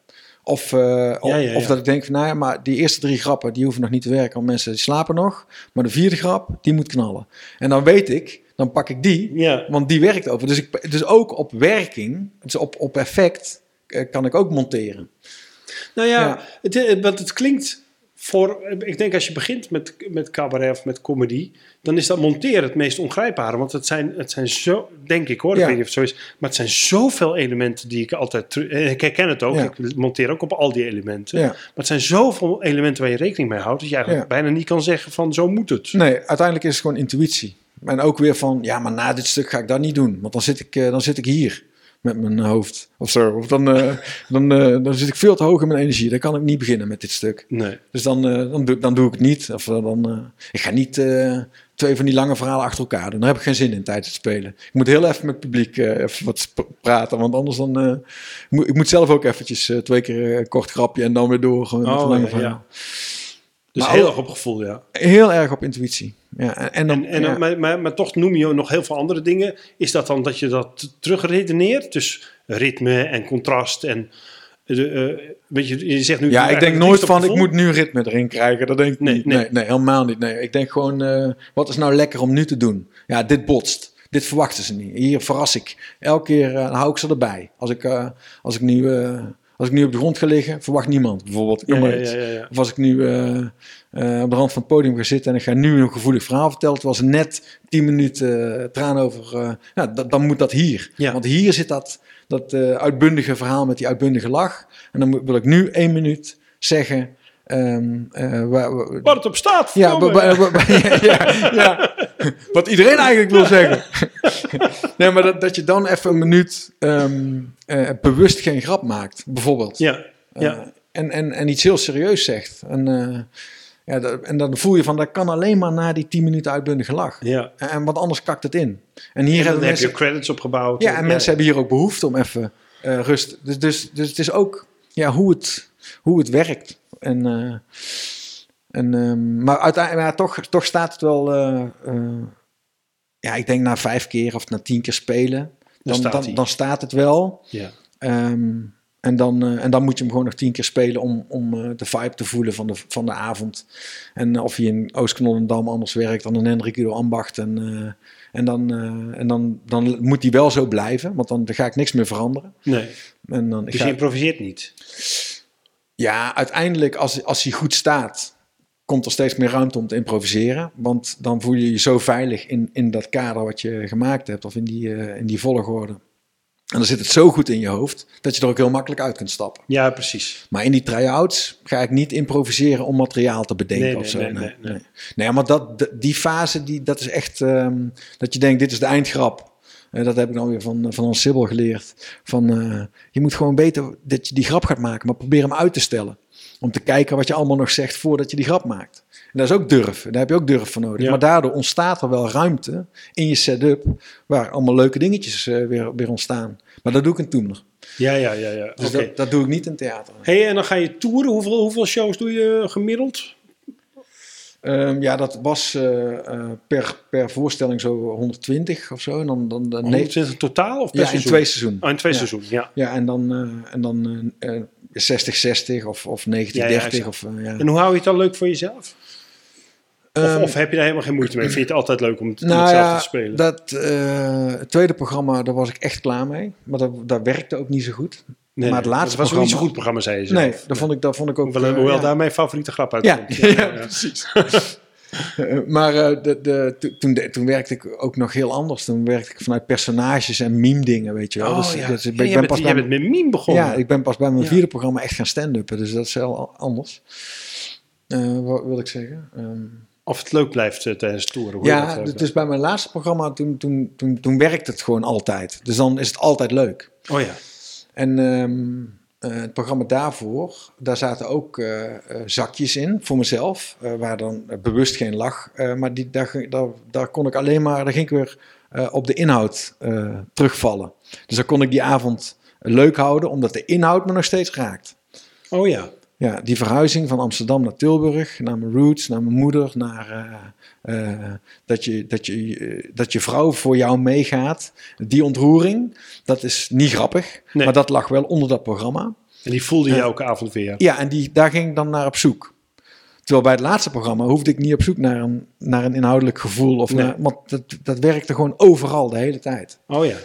Of, eh, of, ja, ja. of dat ik denk van, nou ja, maar die eerste drie grappen, die hoeven nog niet te werken, want mensen die slapen nog. Maar de vierde grap, die moet knallen. En dan weet ik, dan pak ik die, Ja. want die werkt over. Dus, ik, dus ook op werking, dus op, op effect, eh, kan ik ook monteren. Nou ja. Het, want het klinkt voor... Ik denk als je begint met, met cabaret of met comedy... dan is dat monteren het meest ongrijpbare. Want het zijn, het zijn zo... Denk ik hoor, ik weet niet of het zo is... maar het zijn zoveel elementen die ik altijd... eh, Ik herken het ook, Ja. ik monteer ook op al die elementen. Ja. Maar het zijn zoveel elementen waar je rekening mee houdt... dat je eigenlijk bijna niet kan zeggen van zo moet het. Nee, uiteindelijk is het gewoon intuïtie. En ook weer van, ja, maar na dit stuk ga ik dat niet doen. Want dan zit ik, eh, dan zit ik hier met mijn hoofd of zo. Of dan, eh, dan, eh, dan zit ik veel te hoog in mijn energie. Dan kan ik niet beginnen met dit stuk. Nee. Dus dan, eh, dan, doe, dan doe ik het niet. Of dan, ik ga niet twee van die lange verhalen achter elkaar doen. Daar heb ik geen zin in tijdens het spelen. Ik moet heel even met het publiek even wat praten, want anders dan... moet, ik moet zelf ook eventjes twee keer een kort grapje en dan weer door. Gewoon met Oh, een lange ja. Dus Maar heel ook- erg op gevoel, ja. Heel erg op intuïtie. Ja, en, en dan, En, en, ja. maar, maar, maar toch noem je nog heel veel andere dingen. Is dat dan dat je dat terugredeneert? Dus ritme en contrast en... De, eh, weet je, je zegt nu... Ja, ik denk nooit van ik moet nu ritme erin krijgen. Dat denk ik Nee, niet. nee. Nee, nee, helemaal niet. Nee. Ik denk gewoon, eh, wat is nou lekker om nu te doen? Ja, dit botst. Dit verwachten ze niet. Hier verras ik. Elke keer eh, hou ik ze erbij. Als ik, eh, als, ik nu, eh, als ik nu op de grond ga liggen, verwacht niemand. Bijvoorbeeld, Ja, maar iets. Of als ik nu eh, eh, op de rand van het podium ga zitten en ik ga nu een gevoelig verhaal vertellen, terwijl ze net 10 minuten uh, traan over. eh, dan moet dat hier. Want hier zit dat, dat eh, uitbundige verhaal met die uitbundige lach. En dan wil ik nu één minuut zeggen. eh, waar, het op staat. ja, ja, ja, ja. wat iedereen eigenlijk wil zeggen. nee, maar dat, dat je dan even een minuut ehm, eh, bewust geen grap maakt, bijvoorbeeld. ja, Eh, ja. en, en, en iets heel serieus zegt. En, eh, ja, dat- en dan voel je van, dat kan alleen maar na die 10 minuten uitbundige lach. ja. En, en wat anders kakt het in. En hier En hebben heb mensen... je credits opgebouwd. Ja, en mensen hebben hier ook behoefte om even rust. Dus, dus, dus het is ook ja, hoe, het, hoe het werkt. En, en, ehm, maar uiteindelijk, maar toch, toch staat het wel, eh, eh, ja, ik denk na vijf keer of na tien keer spelen, dan, staat dan, hij. dan staat het wel. Ja. Ehm, en, dan, eh, en dan moet je hem gewoon nog tien keer spelen om, om de vibe te voelen van de, van de avond. En of hij in Oostknolendam anders werkt dan in Hendrik Udo Ambacht. En, en, dan, en dan, dan moet hij wel zo blijven, want dan, dan ga ik niks meer veranderen. Nee, En dan, dus ga- je improviseert niet. ja, uiteindelijk als, als hij goed staat, komt er steeds meer ruimte om te improviseren. Want dan voel je je zo veilig in, in dat kader wat je gemaakt hebt, of in die, eh, in die volgorde. En dan zit het zo goed in je hoofd, dat je er ook heel makkelijk uit kunt stappen. Ja, precies. Maar in die try-outs ga ik niet improviseren om materiaal te bedenken Nee, of zo. nee, Nee, nee, nee, maar dat, die fase, die, dat is echt ehm, dat je denkt, dit is de eindgrap. Eh, dat heb ik dan weer van, van ons Sibyl geleerd. Van, eh, je moet gewoon weten dat je die grap gaat maken, maar probeer hem uit te stellen. Om te kijken wat je allemaal nog zegt voordat je die grap maakt. En dat is ook durf. Daar heb je ook durf voor nodig. Ja. Maar daardoor ontstaat er wel ruimte in je setup waar allemaal leuke dingetjes eh, weer, weer ontstaan. Maar dat doe ik in Toemler. Ja, ja, ja. ja. Dus dat, dat doe ik niet in theater. Hey, en dan ga je toeren. Hoeveel, hoeveel shows doe je gemiddeld? Ehm, ja, dat was eh, eh, per, per voorstelling zo 120 of zo. En dan, dan, dan nee, 120 totaal of per ja, in twee seizoenen. Oh, in twee Ja. seizoenen, ja. Ja, en dan, en dan 60-60 of, of 90-30. Ja, ja, zo. of, eh, ja. En hoe hou je het dan leuk voor jezelf? Of, Ehm, of heb je daar helemaal geen moeite mee? Vind je het altijd leuk om het, nou hetzelfde ja, te spelen? dat eh, het tweede programma, daar was ik echt klaar mee. Maar dat, dat werkte ook niet zo goed. nee, maar het laatste dat was ook niet zo'n programma- goed programma, zei je zelf. Nee, dat vond ik, dat vond ik ook... Hoewel, eh, hoewel ja. daar mijn favoriete grap uit Ja, ja, precies. Maar eh, de, de, to- toen, de- toen werkte ik ook nog heel anders. Toen werkte ik vanuit personages en meme dingen, weet je wel. Oh, Dus- ja. dus ik Ja, ben, ben bent, pas jij bij, bent met meme begonnen. ja, ik ben pas bij mijn Ja. vierde programma echt gaan stand-uppen. Dus dat is wel anders. Eh, wat wil ik zeggen? Ehm, Of het leuk blijft eh, tijdens toeren. ja, dat, dus bij mijn laatste programma, toen, toen, toen, toen werkte het gewoon altijd. Dus dan is het altijd leuk. Oh ja. En ehm, eh, het programma daarvoor, daar zaten ook eh, eh, zakjes in voor mezelf, waar dan bewust geen lach. maar die, daar, daar, kon ik alleen maar, daar ging ik weer op de inhoud terugvallen. Dus dan kon ik die avond leuk houden, omdat de inhoud me nog steeds raakt. Oh ja. Ja, die verhuizing van Amsterdam naar Tilburg, naar mijn roots, naar mijn moeder, naar eh, eh, dat, je, dat, je, eh, dat je vrouw voor jou meegaat. Die ontroering, dat is niet grappig, Nee. maar dat lag wel onder dat programma. En die voelde je elke avond weer. Ja, en die, daar ging ik dan naar op zoek. Terwijl bij het laatste programma hoefde ik niet op zoek naar een, naar een inhoudelijk gevoel. Of Nee. naar, want dat, dat werkte gewoon overal de hele tijd. Oh ja.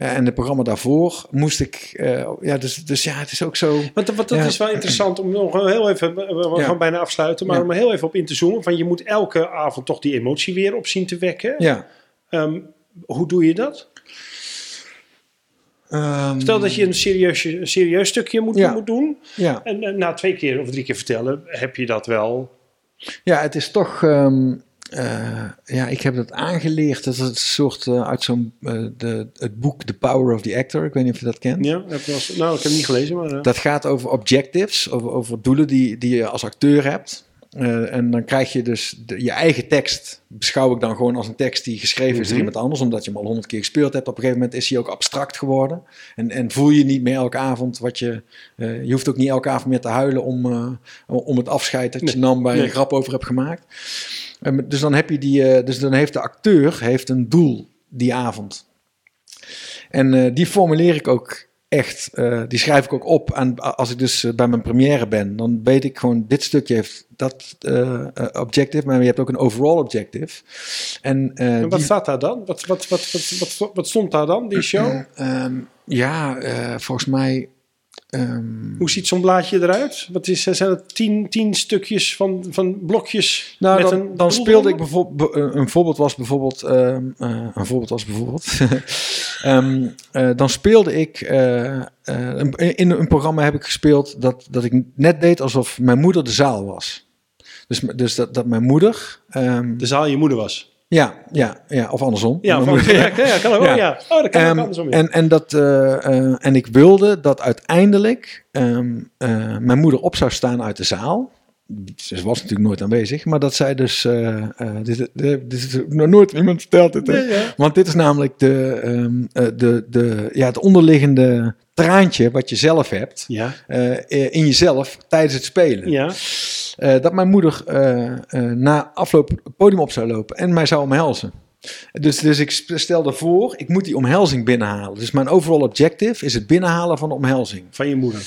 Ja, en het programma daarvoor moest ik... eh, ja, dus, dus ja, het is ook zo... Want, dat Ja. is wel interessant om nog heel even, we we Ja. gaan bijna afsluiten, maar Ja. om heel even op in te zoomen. Van je moet elke avond toch die emotie weer op zien te wekken. Ja. Ehm, hoe doe je dat? Ehm, Stel dat je een serieus, een serieus stukje moet, moet doen. Ja. En, eh, na twee keer of drie keer vertellen, heb je dat wel. Ja, het is toch. ehm, eh, ja, ik heb dat aangeleerd. Dat is een soort eh, uit zo'n. eh, de, het boek The Power of the Actor. Ik weet niet of je dat kent. Ja, wel eens- nou, ik heb het niet gelezen, maar. Dat gaat over objectives, over, over doelen die, die je als acteur hebt. Eh, en dan krijg je dus de- je eigen tekst, beschouw ik dan gewoon als een tekst die geschreven is door Mhm. iemand anders, omdat je hem al honderd keer gespeeld hebt. Op een gegeven moment is hij ook abstract geworden. En, en voel je niet meer elke avond wat je. eh, je hoeft ook niet elke avond meer te huilen om, eh, om het afscheid dat je nam waar je Nee. een grap over hebt gemaakt. Eh, dus dan heb je die. dus dan heeft de acteur heeft een doel die avond. En die formuleer ik ook echt, eh, die schrijf ik ook op. En als ik dus eh, bij mijn première ben, dan weet ik gewoon, dit stukje heeft dat eh, objective, maar je hebt ook een overall objective. En, En wat die- staat daar dan? Wat, wat, wat, wat, wat, wat stond daar dan, die show? Ehm, ja, volgens mij. Ehm, Hoe ziet zo'n blaadje eruit? Wat is, zijn het tien, tien stukjes van, van blokjes? Nou, met dan, een dan speelde ik bijvoorbeeld. be- Een voorbeeld was bijvoorbeeld. ehm, eh, een voorbeeld was bijvoorbeeld. ehm, eh, dan speelde ik. eh, eh, in een programma heb ik gespeeld dat, dat ik net deed alsof mijn moeder de zaal was. Dus, dus dat, dat mijn moeder. De zaal je moeder was. Ja, ja, ja, of andersom. Ja, van, ja, ja, kan ook. Ja. Ja. Oh, dat kan ook Ehm, andersom. ja. en, en, dat, eh, eh, en ik wilde dat uiteindelijk ehm, eh, mijn moeder op zou staan uit de zaal. Ze was natuurlijk nooit aanwezig, maar dat zij dus. eh, eh, dit, dit, nog nooit iemand verteld. Dit? Ja. Want dit is namelijk de, ehm, eh, de, de, ja, het onderliggende traantje wat je zelf hebt. Ja, in jezelf tijdens het spelen. ja. Dat mijn moeder na afloop het podium op zou lopen en mij zou omhelzen. Dus, dus ik stelde voor, ik moet die omhelzing binnenhalen. Dus mijn overall objective is het binnenhalen van de omhelzing. van je moeder.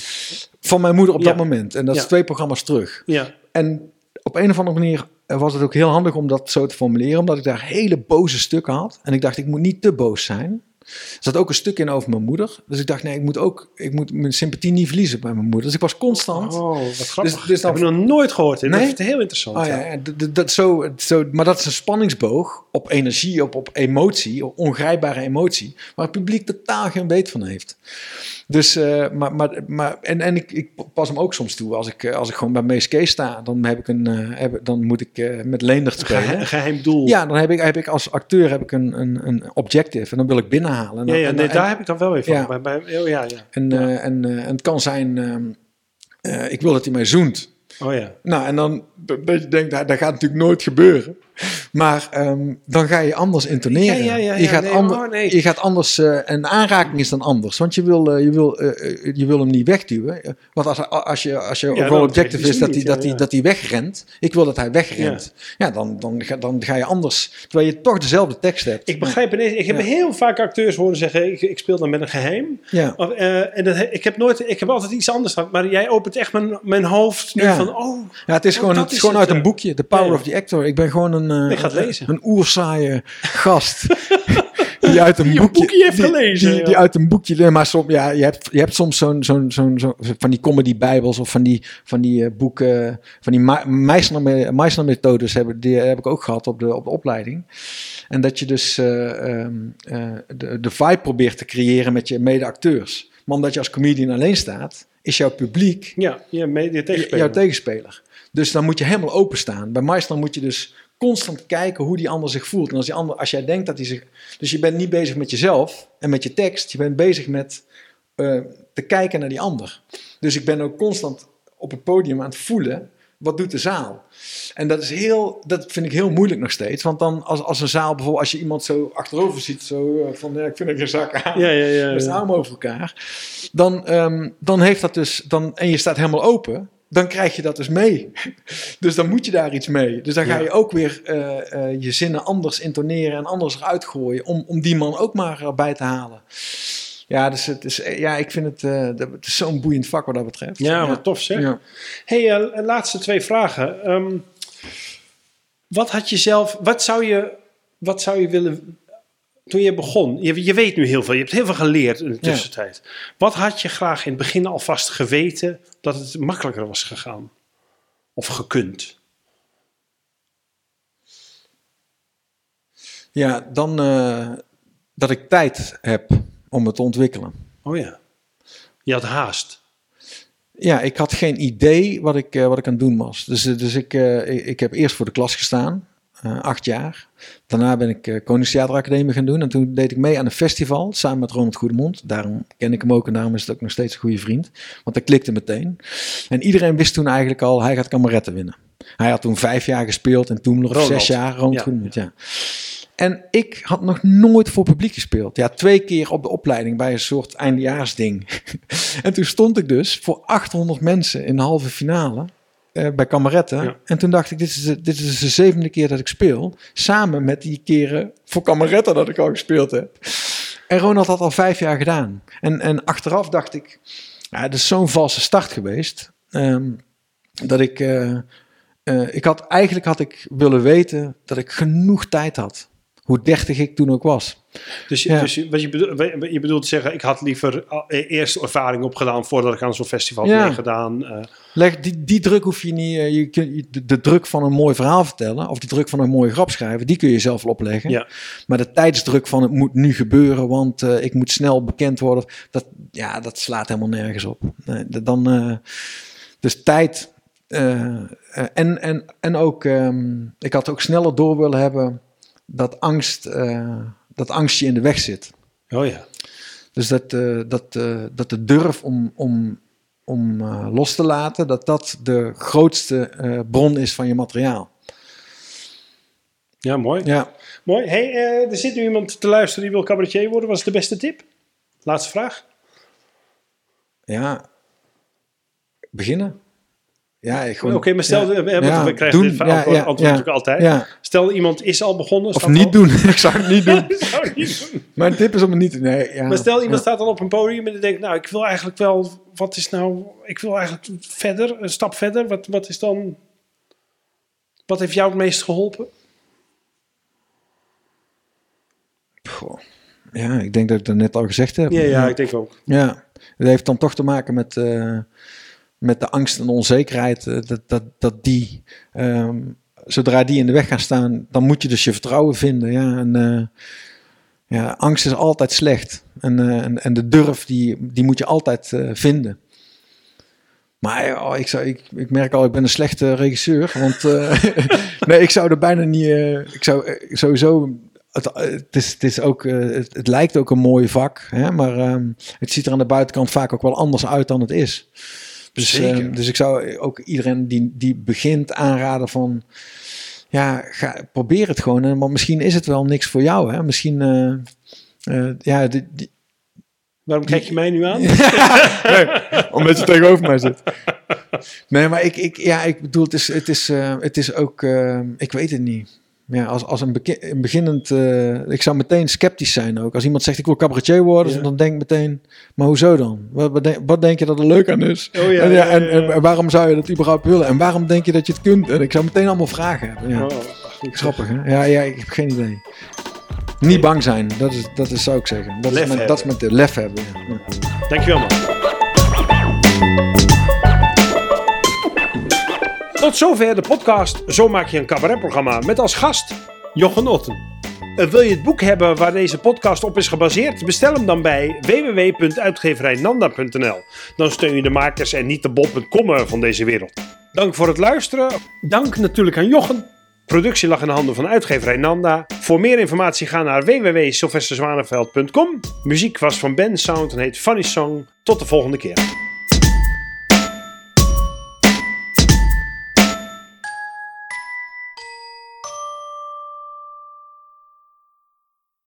Van mijn moeder op Ja. dat moment. En dat is twee programma's terug. Ja, En op een of andere manier was het ook heel handig om dat zo te formuleren. Omdat ik daar hele boze stukken had. En ik dacht, ik moet niet te boos zijn. Er zat ook een stuk in over mijn moeder. Dus ik dacht, nee, ik moet ook ik moet mijn sympathie niet verliezen bij mijn moeder. Dus ik was constant... oh, wat grappig. Dus- dus dan- heb ik nog nooit gehoord. hè. Nee? Dat is heel interessant. Oh ja, ja, d- d- dat zo, zo, maar dat is een spanningsboog op energie, op, op emotie, op ongrijpbare emotie, waar het publiek totaal geen weet van heeft. Dus, eh, maar, maar, maar, en, en ik, ik pas hem ook soms toe. Als ik, eh, als ik gewoon bij Mees Kees sta, dan, heb ik een, eh, heb, dan moet ik met Leendert spelen. geheim doel. Ja, dan heb ik, heb ik als acteur heb ik een, een, een objective en dan wil ik binnenhalen. En, ja, dan- ja en, nee, en- daar heb ik dan wel weer van. Ja. Bij, bij, oh ja, ja. en, Ja. en, en het kan zijn, ehm, eh, ik wil dat hij mij zoent. Oh ja. Nou, en dan dat dat je denkt, nou, dat gaat natuurlijk nooit gebeuren. Maar ehm, dan ga je anders intoneren. Ja, ja, ja, je, gaat nee, ander- oh, nee. je gaat anders, eh, een aanraking is dan anders. Want je wil, eh, je wil, eh, je wil hem niet wegduwen. Want als, als je, als je dan objective is dat hij, dat, ja. dat wegrent. Ik wil dat hij wegrent. Ja, dan, dan, ga, dan ga je anders. Terwijl je toch dezelfde tekst hebt. Ik begrijp ineens. Ik heb heel vaak acteurs horen zeggen: ik, ik speel dan met een geheim. Ja. Of, en dat, ik heb nooit, ik heb altijd iets anders gehad. Maar jij opent echt mijn, mijn hoofd nu Ja. van: oh, Ja, het is Oh, gewoon, het is gewoon uit een boekje. The Power of the Actor. Ik ben gewoon een, eh, Ik ga het lezen. een oerzaaie gast. die uit een Die een boekje, heeft die- gelezen, Die, ja. die uit een boekje. Maar soms, ja, je, hebt, je hebt soms zo'n, zo'n, zo'n, zo'n, van die comedy bijbels of van die, van die eh, boeken, van die Meissner-methodes hebben, die heb ik ook gehad op de, op de opleiding. En dat je dus eh, ehm, eh, de, de vibe probeert te creëren met je mede-acteurs. Maar omdat je als comedian alleen staat, is jouw publiek ja, je- tegenspeler. jouw tegenspeler. Dus dan moet je helemaal openstaan. Bij Meisner moet je dus constant kijken hoe die ander zich voelt. En als, die ander, als jij denkt dat hij zich... Dus je bent niet bezig met jezelf en met je tekst. Je bent bezig met eh, te kijken naar die ander. Dus ik ben ook constant op het podium aan het voelen... Wat doet de zaal? En dat, is heel, dat vind ik heel moeilijk nog steeds. Want dan als, als een zaal bijvoorbeeld... Als je iemand zo achterover ziet... Zo eh, van, ja, ik vind ik geen zak aan. Ja, ja, ja. Met de ja. armen over elkaar. Dan, ehm, dan heeft dat dus. Dan, en je staat helemaal open. Dan krijg je dat dus mee. Dus dan moet je daar iets mee. Dus dan ga Ja. je ook weer eh, eh, je zinnen anders intoneren en anders eruit gooien. Om, om die man ook maar erbij te halen. Ja, dus het is, eh, ja ik vind het, eh, het is zo'n boeiend vak wat dat betreft. Ja, wat tof zeg. Ja. hey, eh, laatste twee vragen. Ehm, wat had je zelf, wat zou je, wat zou je willen, toen je begon, je, je weet nu heel veel, je hebt heel veel geleerd in de Ja. tussentijd. Wat had je graag in het begin alvast geweten dat het makkelijker was gegaan? Of gekund? Ja, dan eh, dat ik tijd heb om het te ontwikkelen. Oh ja. Je had haast. Ja, ik had geen idee wat ik, eh, wat ik aan het doen was. Dus, eh, dus ik, ik, ik heb eerst voor de klas gestaan, eh, acht jaar. Daarna ben ik uh, Koningstheateracademie gaan doen. En toen deed ik mee aan een festival, samen met Ronald Goedemond. Daarom ken ik hem ook en daarom is het ook nog steeds een goede vriend. Want dat klikte meteen. En iedereen wist toen eigenlijk al, hij gaat kameretten winnen. Hij had toen vijf jaar gespeeld en toen nog zes jaar. Ronald Ja. Groenewold, ja. En ik had nog nooit voor publiek gespeeld. Ja, twee keer op de opleiding bij een soort eindejaarsding. en toen stond ik dus voor 800 mensen in de halve finale eh, bij Kameretten. Ja. En toen dacht ik, dit is, de, dit is de zevende keer dat ik speel. Samen met die keren voor Kameretten dat ik al gespeeld heb. En Ronald had al vijf jaar gedaan. En, en achteraf dacht ik, ja, het is zo'n valse start geweest. ehm, dat ik, eh, eh, ik had, eigenlijk had ik willen weten dat ik genoeg tijd had. Hoe dertig ik toen ook was. Dus, je- Ja. dus wat je, bedoelt, je bedoelt zeggen, ik had liever al- e- eerst ervaring opgedaan voordat ik aan zo'n festival Ja. meegedaan. eh Leg, die, die druk hoef je niet. eh, Je kunt, de, de druk van een mooi verhaal vertellen. of de druk van een mooie grap schrijven. die kun je zelf wel opleggen. Ja. Maar de tijdsdruk van het moet nu gebeuren. want eh, ik moet snel bekend worden. Dat, ja, dat slaat helemaal nergens op. Nee, dan, eh, dus tijd. eh, eh, en, en, en ook. ehm, ik had ook sneller door willen hebben. Dat angst. eh, dat angst je in de weg zit. oh ja. Dus dat, eh, dat, eh, dat de durf om, om, om los te laten, dat dat de grootste bron is van je materiaal. Ja, mooi. Ja, Mooi. Hey, er zit nu iemand te luisteren die wil cabaretier worden. Wat is de beste tip? Laatste vraag. ja. Beginnen. Ja, ik Oké, maar stel, ja, we, hebben, ja, we krijgen doen, dit ja, antwoord, ja, antwoord ja, natuurlijk altijd. Stel, iemand is al begonnen. Of niet al- doen. ik zou het niet doen. Dat zou niet doen. Mijn tip is om het niet te doen. Nee, ja. Maar stel, iemand staat dan op een podium en die denkt, nou, ik wil eigenlijk wel, wat is nou, ik wil eigenlijk verder, een stap verder. Wat, wat is dan, wat heeft jou het meest geholpen? Goh. Ja, ik denk dat ik dat net al gezegd heb. Ja, ja, ik denk ook. Ja, het heeft dan toch te maken met, eh, met de angst en onzekerheid. eh, dat, dat, dat die, ehm, zodra die in de weg gaan staan, dan moet je dus je vertrouwen vinden. Ja, en, eh, ja angst is altijd slecht. En, eh, en, en de durf, die, die moet je altijd vinden. Maar oh, ik, zou, ik, ik merk al, ik ben een slechte regisseur. Want nee, ik zou er bijna niet. ik zou sowieso. Het, is, het, is ook, het lijkt ook een mooi vak, hè, maar ehm, het ziet er aan de buitenkant vaak ook wel anders uit dan het is. Dus, Zeker. ehm, dus ik zou ook iedereen die, die begint aanraden van. Ja, ga, probeer het gewoon. Want misschien is het wel niks voor jou. Hè? Misschien. eh, eh, ja, die, die, Waarom kijk je mij nu aan? omdat je tegenover mij zit. Nee, maar ik, ik, ja, ik bedoel, het is, het is, eh, het is ook, eh, ik weet het niet. Ja, als, als een, beginnend, eh, ik zou meteen sceptisch zijn ook. Als iemand zegt ik wil cabaretier worden, Ja. dan denk ik meteen, maar hoezo dan? Wat, wat, denk, wat denk je dat er leuk aan is? Oh ja, en, ja, en, waarom zou je dat überhaupt willen? En waarom denk je dat je het kunt? En ik zou meteen allemaal vragen hebben. Ja. Oh, goed. Grappig, hè? Ja, ja, ik heb geen idee. Niet bang zijn, dat is, dat is zou ik zeggen. Dat Lef is mijn, dat is mijn tip. lef hebben. Dankjewel man. Tot zover de podcast Zo maak je een cabaretprogramma met als gast Jochen Otten. Eh, Wil je het boek hebben waar deze podcast op is gebaseerd? Bestel hem dan bij www.uitgeverijnanda.nl. Dan steun je de makers en niet de bob.com van deze wereld. Dank voor het luisteren. Dank natuurlijk aan Jochen. Productie lag in de handen van uitgeverij Nanda. Voor meer informatie ga naar www.sylvesterzwaneveld.com. Muziek was van Ben Sound en heet Funny Song. Tot de volgende keer.